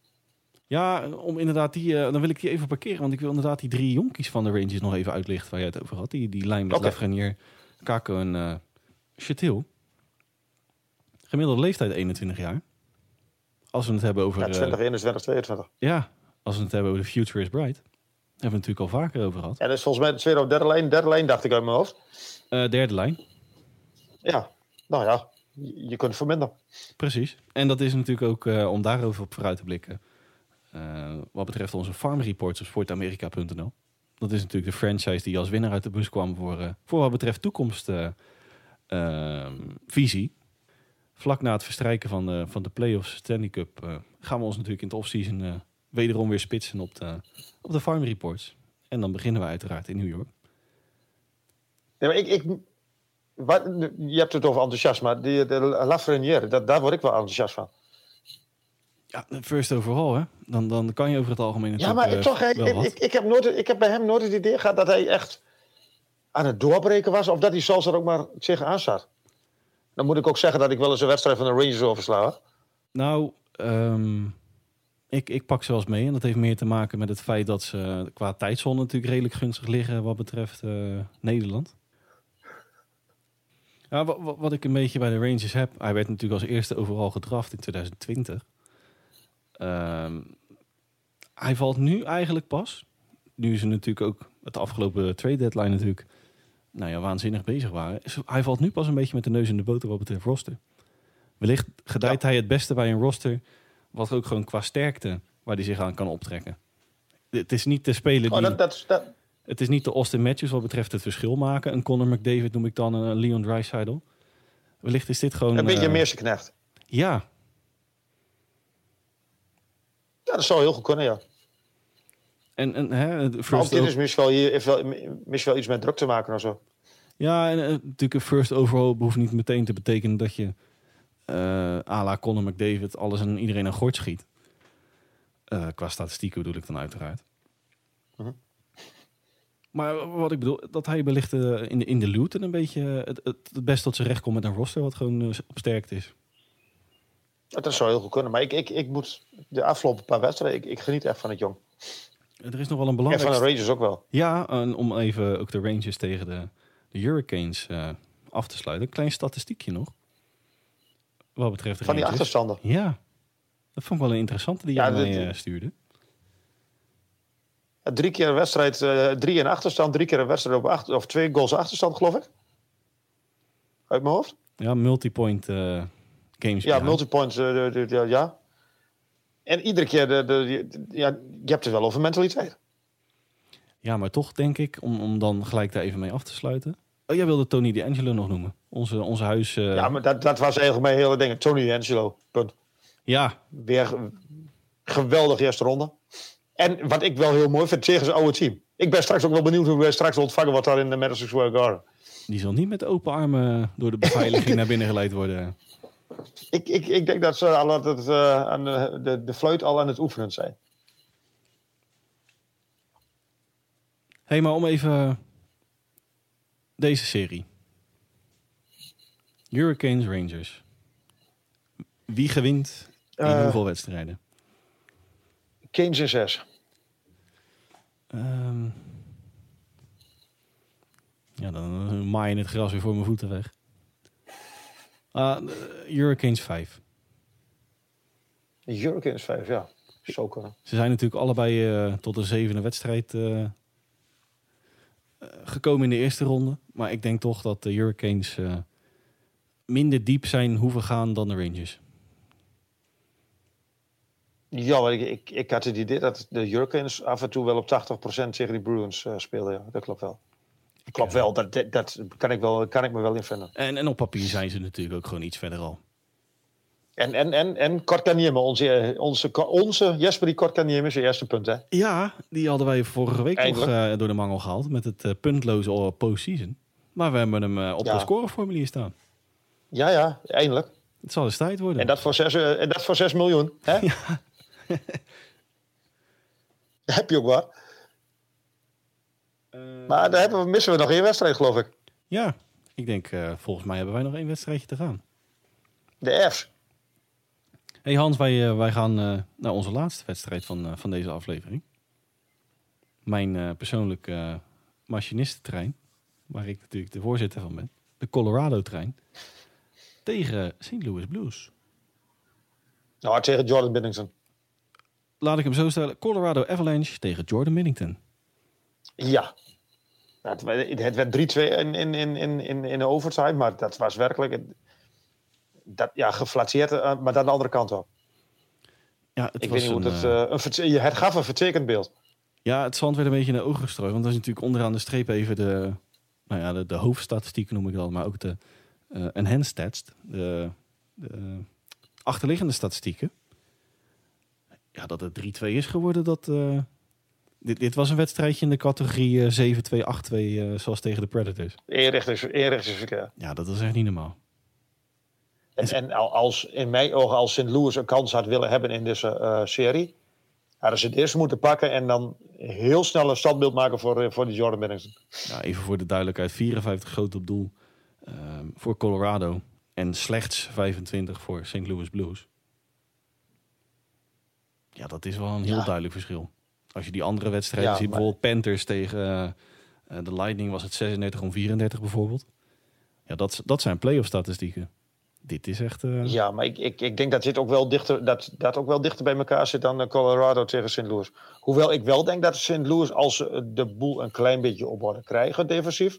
Ja, om inderdaad die, eh, dan wil ik die even parkeren, want ik wil inderdaad die drie jonkies van de Rangers nog even uitlichten waar jij het over had. Die, die lijn met Oké. Lafrenière, Kako en eh Chatil. Gemiddelde leeftijd 21 jaar. Als we het hebben over, Ja, eh, 20, 21, 22. ja, als we het hebben over The Future is Bright, hebben we het natuurlijk al vaker over gehad. En dat is volgens mij de tweede of derde lijn. Derde lijn dacht ik uit mijn hoofd. Eh, derde lijn, Ja, nou ja, je, kunt verminderen. precies. En dat is natuurlijk ook eh, om daarover op vooruit te blikken. eh, wat betreft onze farm reports op sportamerika.nl. Dat is natuurlijk de franchise die als winnaar uit de bus kwam voor, eh, voor wat betreft toekomstvisie. Vlak na het verstrijken van de, van de playoffs Stanley Cup eh, gaan we ons natuurlijk in het offseason eh wederom weer spitsen op de, op de farm reports. En dan beginnen we uiteraard in New York. Ja, maar ik, ik, wat, je hebt het over enthousiasme, die, de Lafrenière, dat, daar word ik wel enthousiast van. Ja, first overall hè. Dan, dan kan je over het algemeen Ja, maar eh, toch, ik, ik, ik, heb nooit, ik heb bij hem nooit het idee gehad dat hij echt aan het doorbreken was. Of dat zelfs er ook maar zich aan zat. Dan moet ik ook zeggen dat ik wel eens een wedstrijd van de Rangers oversla. hoor. Nou, ehm, ik, ik pak ze wel eens mee. En dat heeft meer te maken met het feit dat ze qua tijdzone natuurlijk redelijk gunstig liggen wat betreft eh, Nederland. Ja, wa- wa- wat, ik een beetje bij de Rangers heb, hij werd natuurlijk als eerste overal gedraft in 2020. Ehm, hij valt nu eigenlijk pas. Nu ze natuurlijk ook het afgelopen trade deadline natuurlijk nou ja, waanzinnig bezig waren. Hij valt nu pas een beetje met de neus in de boter wat betreft roster. Wellicht gedijt hij het beste bij een roster, wat ook gewoon qua sterkte, waar hij zich aan kan optrekken. Het is niet de speler Oh, dat, dat, dat, het is niet de Austin Matthews wat betreft het verschil maken. Een Conor McDavid noem ik dan een Leon Draisaitl. Wellicht is dit gewoon... een beetje eh, een meerseknecht. Ja, Ja, dat zou heel goed kunnen, ja. En, en hè, first dit is misschien wel, hier, heeft wel, misschien wel iets met druk te maken of zo. Ja, en eh, natuurlijk een first overall hoeft niet meteen te betekenen dat je eh à la Conor McDavid alles en iedereen aan gort schiet. Eh, qua statistieken bedoel ik dan uiteraard. Mhm. Maar wat ik bedoel, dat hij wellicht in, de, in de loot en een beetje het, het, best tot zijn recht komt met een roster wat gewoon op sterkte is. Dat zou heel goed kunnen. Maar ik, ik, ik moet de afgelopen paar wedstrijden, ik, ik geniet echt van het jong. Er is nog wel een En belangrijk... van de Rangers ook wel. Ja, en om even ook de Rangers tegen de, de Hurricanes eh, af te sluiten. Een klein statistiekje nog. Wat betreft de Van die achterstanden. Ja, dat vond ik wel een interessante die Ja, jij mij dit- eh, stuurde. Ja, Drie keer een wedstrijd, eh, drie in achterstand, drie keer een wedstrijd op acht, of twee goals achterstand, geloof ik. Uit mijn hoofd. Ja, multipoint eh games. Ja, multipoint, ja. En iedere keer, de, de, de- ja, je hebt het wel over mentaliteit. Ja, maar toch denk ik, om, om dan gelijk daar even mee af te sluiten. Oh, jij wilde Tony D'Angelo nog noemen. Onze, onze huis... eh, Ja, maar dat, dat was eigenlijk mijn hele ding. Tony D'Angelo, punt. ja, Weer geweldig eerste ronde. En wat ik wel heel mooi vind, tegen zijn oude team. Ik ben straks ook wel benieuwd hoe wij straks ontvangen wordt daar in de Madison Square Garden. die zal niet met open armen door de beveiliging naar binnen geleid worden. Ik, ik, ik denk dat ze al het, eh, aan de, de, de fluit al aan het oefenen zijn. hey, maar om even deze serie. Hurricanes Rangers. Wie gewint in Eh. hoeveel wedstrijden? Keynes in 6. Ehm, ja, dan uh, maaien het gras weer voor mijn voeten weg. Eh, Hurricanes 5. Hurricanes 5, ja. Zo kunnen. Ze zijn natuurlijk allebei eh, tot een zevende wedstrijd eh, gekomen in de eerste ronde. Maar ik denk toch dat de Hurricanes minder diep zijn hoeven gaan dan de Rangers. Ja, maar ik, ik, ik had het idee dat de Hurricanes af en toe wel op 80% tegen die Bruins speelden. Ja. Dat klopt wel. Klopt wel, dat, dat, kan, ik wel, kan ik me wel in vinden. En, en op papier zijn ze natuurlijk ook gewoon iets verder al. En, en, en, en onze, onze, onze Jesper is zijn eerste punt, hè? Ja, die hadden wij vorige week nog Eindelijk. eh, door de mangel gehaald met het eh, puntloze eh, postseason. Maar we hebben hem eh, op Ja. de scoreformulier staan. Ja, ja, eindelijk. Het zal eens tijd worden. En dat voor 6, en dat voor 6 miljoen, hè? Heb je ook waar. Eh, Maar daar hebben we, missen we nog één wedstrijd, geloof ik. Ja, ik denk, eh, volgens mij hebben wij nog één wedstrijdje te gaan. De F's. Hey Hans, wij, eh, wij gaan naar onze laatste wedstrijd van, van deze aflevering. Mijn persoonlijke machinistentrein, waar ik natuurlijk de voorzitter van ben. De Colorado-trein. Tegen St. Louis Blues. Nou, tegen Jordan Binnington. Laat ik hem zo stellen. Colorado Avalanche tegen Jordan Minnington. Ja. Het, het werd 3-2 in, in, in, in, in, in de overtime, maar dat was werkelijk... Dat, ja, geflatteerd, eh, maar dan de andere kant op. Ja, het, Ik weet niet hoe een, het... eh, eh, een verte- het gaf een vertekend beeld. Ja, het zand werd een beetje in de ogen gestrooid. Want dat is natuurlijk onderaan de streep even de, nou ja, de, de hoofdstatistieken noem ik dat. Maar ook de eh enhanced stats. De, de achterliggende statistieken. Ja, dat het 3-2 is geworden, dat... eh, dit, dit was een wedstrijdje in de categorie eh, 7-2, 8-2, eh, zoals tegen de Predators. Eenrichtings, eenrichtingsverkeer. Ja, dat was echt niet normaal. En, en al- als, in mijn ogen, als St. Louis een kans had willen hebben in deze eh, serie, hadden ze het eerst moeten pakken en dan heel snel een standbeeld maken voor, eh, voor die Jordan Binnington. Ja, even voor de duidelijkheid, 54 groot op doel ehm, voor Colorado. En slechts 25 voor St. Louis Blues. Ja, dat is wel een heel Ja. duidelijk verschil. Als je die andere wedstrijden Ja, ziet, maar- bijvoorbeeld Panthers tegen eh, eh, de Lightning was het 36 om 34 bijvoorbeeld. Ja, dat, dat zijn playoff statistieken. Dit is echt... eh, Ja, maar ik, ik, ik denk dat dit ook wel dichter, dat, dat ook wel dichter bij elkaar zit dan Colorado tegen St. Louis. Hoewel ik wel denk dat St. Louis, als ze de boel een klein beetje op orde krijgen defensief,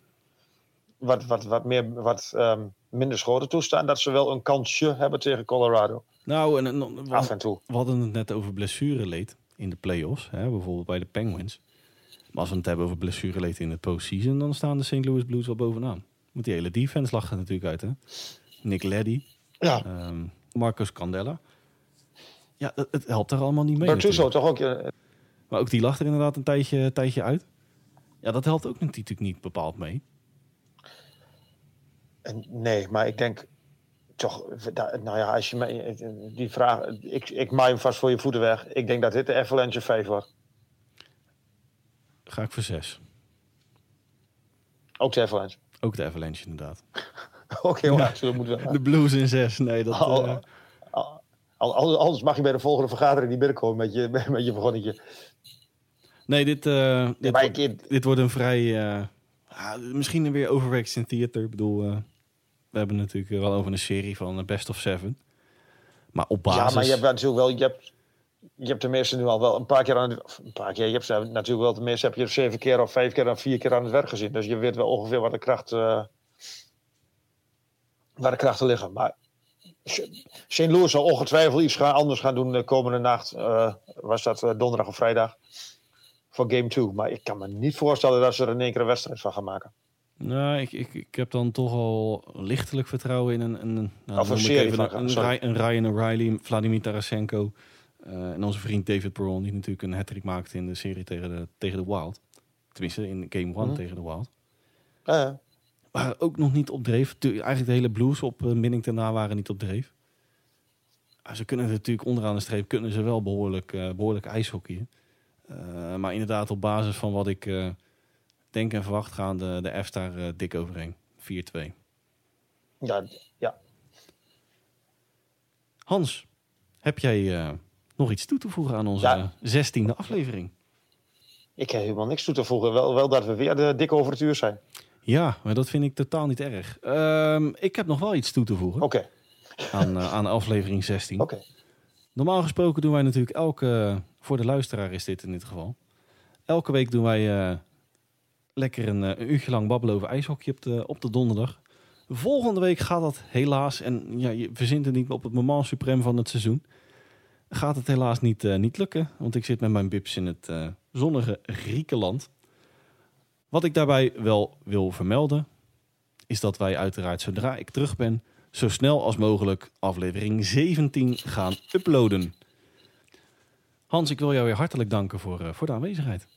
wat, wat, wat, meer, wat ehm, minder schoten toestaan, dat ze wel een kansje hebben tegen Colorado. Nou, en, Af en toe. we hadden het net over blessureleed in de playoffs. Hè, bijvoorbeeld bij de Penguins. Maar als we het hebben over blessureleed in het postseason... dan staan de St. Louis Blues wel bovenaan. Want die hele defense lag er natuurlijk uit. Hè? Nick Leddy, Ja, ehm, Marcus Candela. Ja, het, het helpt er allemaal niet mee. Bertuzzo toch ook. eh, Maar ook die lag er inderdaad een tijdje, tijdje uit. Ja, dat helpt ook natuurlijk niet bepaald mee. En Nee, maar ik denk toch, nou ja, als je mij die vraag, ik, ik maai hem vast voor je voeten weg. Ik denk dat dit de Avalanche 5 wordt. Ga ik voor zes. Ook de Avalanche. Ook de Avalanche inderdaad. Oké, jongens, dat moet wel. De Blues in zes. Nee, dat... Al- eh, al- al- Anders mag je bij de volgende vergadering niet binnenkomen met je, met, je vergonnetje. Nee, dit, eh, dit, wordt, dit wordt een vrij... eh, ah, misschien weer overreacts in theater. Ik bedoel, eh, we hebben natuurlijk wel over een serie van eh, Best of Seven. Maar op basis... Ja, maar je hebt natuurlijk wel, je hebt, je hebt de meeste nu al wel een paar keer aan het, een paar keer, je hebt natuurlijk wel de meeste heb je zeven keer of vijf keer of vier keer aan het werk gezien. Dus je weet wel ongeveer waar de kracht, waar de krachten liggen. Maar St. Louis zal ongetwijfeld iets gaan, anders gaan doen de komende nacht. eh, was dat eh, donderdag of vrijdag? Voor game 2. Maar ik kan me niet voorstellen dat ze er in één keer een wedstrijd van gaan maken. Nou, ik, ik, ik heb dan toch al lichtelijk vertrouwen in een, een, nou, een even van- een, Ryan O'Reilly, Vladimir Tarasenko eh, en onze vriend David Perron, die natuurlijk een hat maakte in de serie tegen de, tegen de Wild. Tenminste, in game 1 Mhm. tegen de Wild. Ja. Maar ook nog niet op dreef. Eigenlijk de hele Blues op uh, Minnington na waren niet op dreef. Ah, ze kunnen natuurlijk onderaan de streep kunnen ze wel behoorlijk, eh behoorlijk ijshockeyen. Eh, maar inderdaad op basis van wat ik, eh, denk en verwacht gaan de, de F's daar uh, dik overheen. 4-2. Ja, ja. Hans, heb jij uh, nog iets toe te voegen aan onze zestiende aflevering? Ik heb helemaal niks toe te voegen. Wel, wel dat we weer de dik over het uur zijn. Ja, maar dat vind ik totaal niet erg. Um, ik heb nog wel iets toe te voegen. Oké. Okay. Aan, uh, aan aflevering 16. Oké. Okay. Normaal gesproken doen wij natuurlijk elke... Voor de luisteraar is dit in dit geval. Elke week doen wij lekker een, een, uurtje lang babbelen over ijshockey op de, op de donderdag. Volgende week gaat dat helaas, en ja, je verzint het niet op het moment suprem van het seizoen, gaat het helaas niet, uh, niet lukken. Want ik zit met mijn bips in het uh, zonnige Griekenland. Wat ik daarbij wel wil vermelden, is dat wij uiteraard zodra ik terug ben, zo snel als mogelijk aflevering 17 gaan uploaden. Hans, ik wil jou weer hartelijk danken voor, voor de aanwezigheid.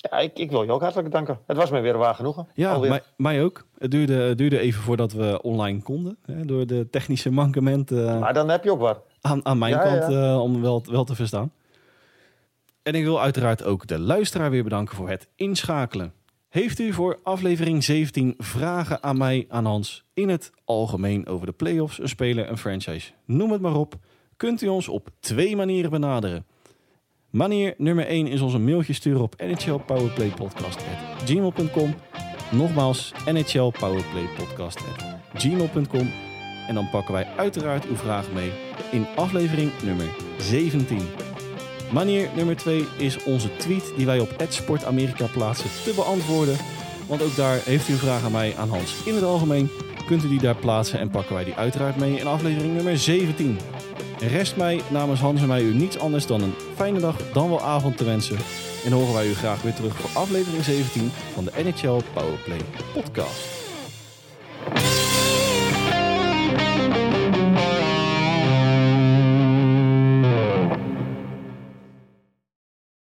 Ja, ik, ik, wil je ook hartelijk danken. Het was mij weer waar genoegen. Ja, mij, mij, ook. Het duurde, het duurde even voordat we online konden. Hè, door de technische mankementen. Maar dan heb je ook wat. Aan, aan mijn kant ja. Uh, om wel, wel te verstaan. En ik wil uiteraard ook de luisteraar weer bedanken voor het inschakelen. Heeft u voor aflevering 17 vragen aan mij, aan Hans, in het algemeen over de playoffs, een speler, een franchise, noem het maar op, kunt u ons op twee manieren benaderen. Manier nummer 1 is ons een mailtje sturen op nhlpowerplaypodcast.gmail.com Nogmaals, nhlpowerplaypodcast.gmail.com En dan pakken wij uiteraard uw vraag mee in aflevering nummer 17. Manier nummer 2 is onze tweet die wij op @sportamerika plaatsen te beantwoorden. Want ook daar heeft u een vraag aan mij, aan Hans. In het algemeen kunt u die daar plaatsen en pakken wij die uiteraard mee in aflevering nummer 17. Rest mij namens Hans en mij u niets anders dan een fijne dag, dan wel avond te wensen. En horen wij u graag weer terug voor aflevering 17 van de NHL Powerplay podcast.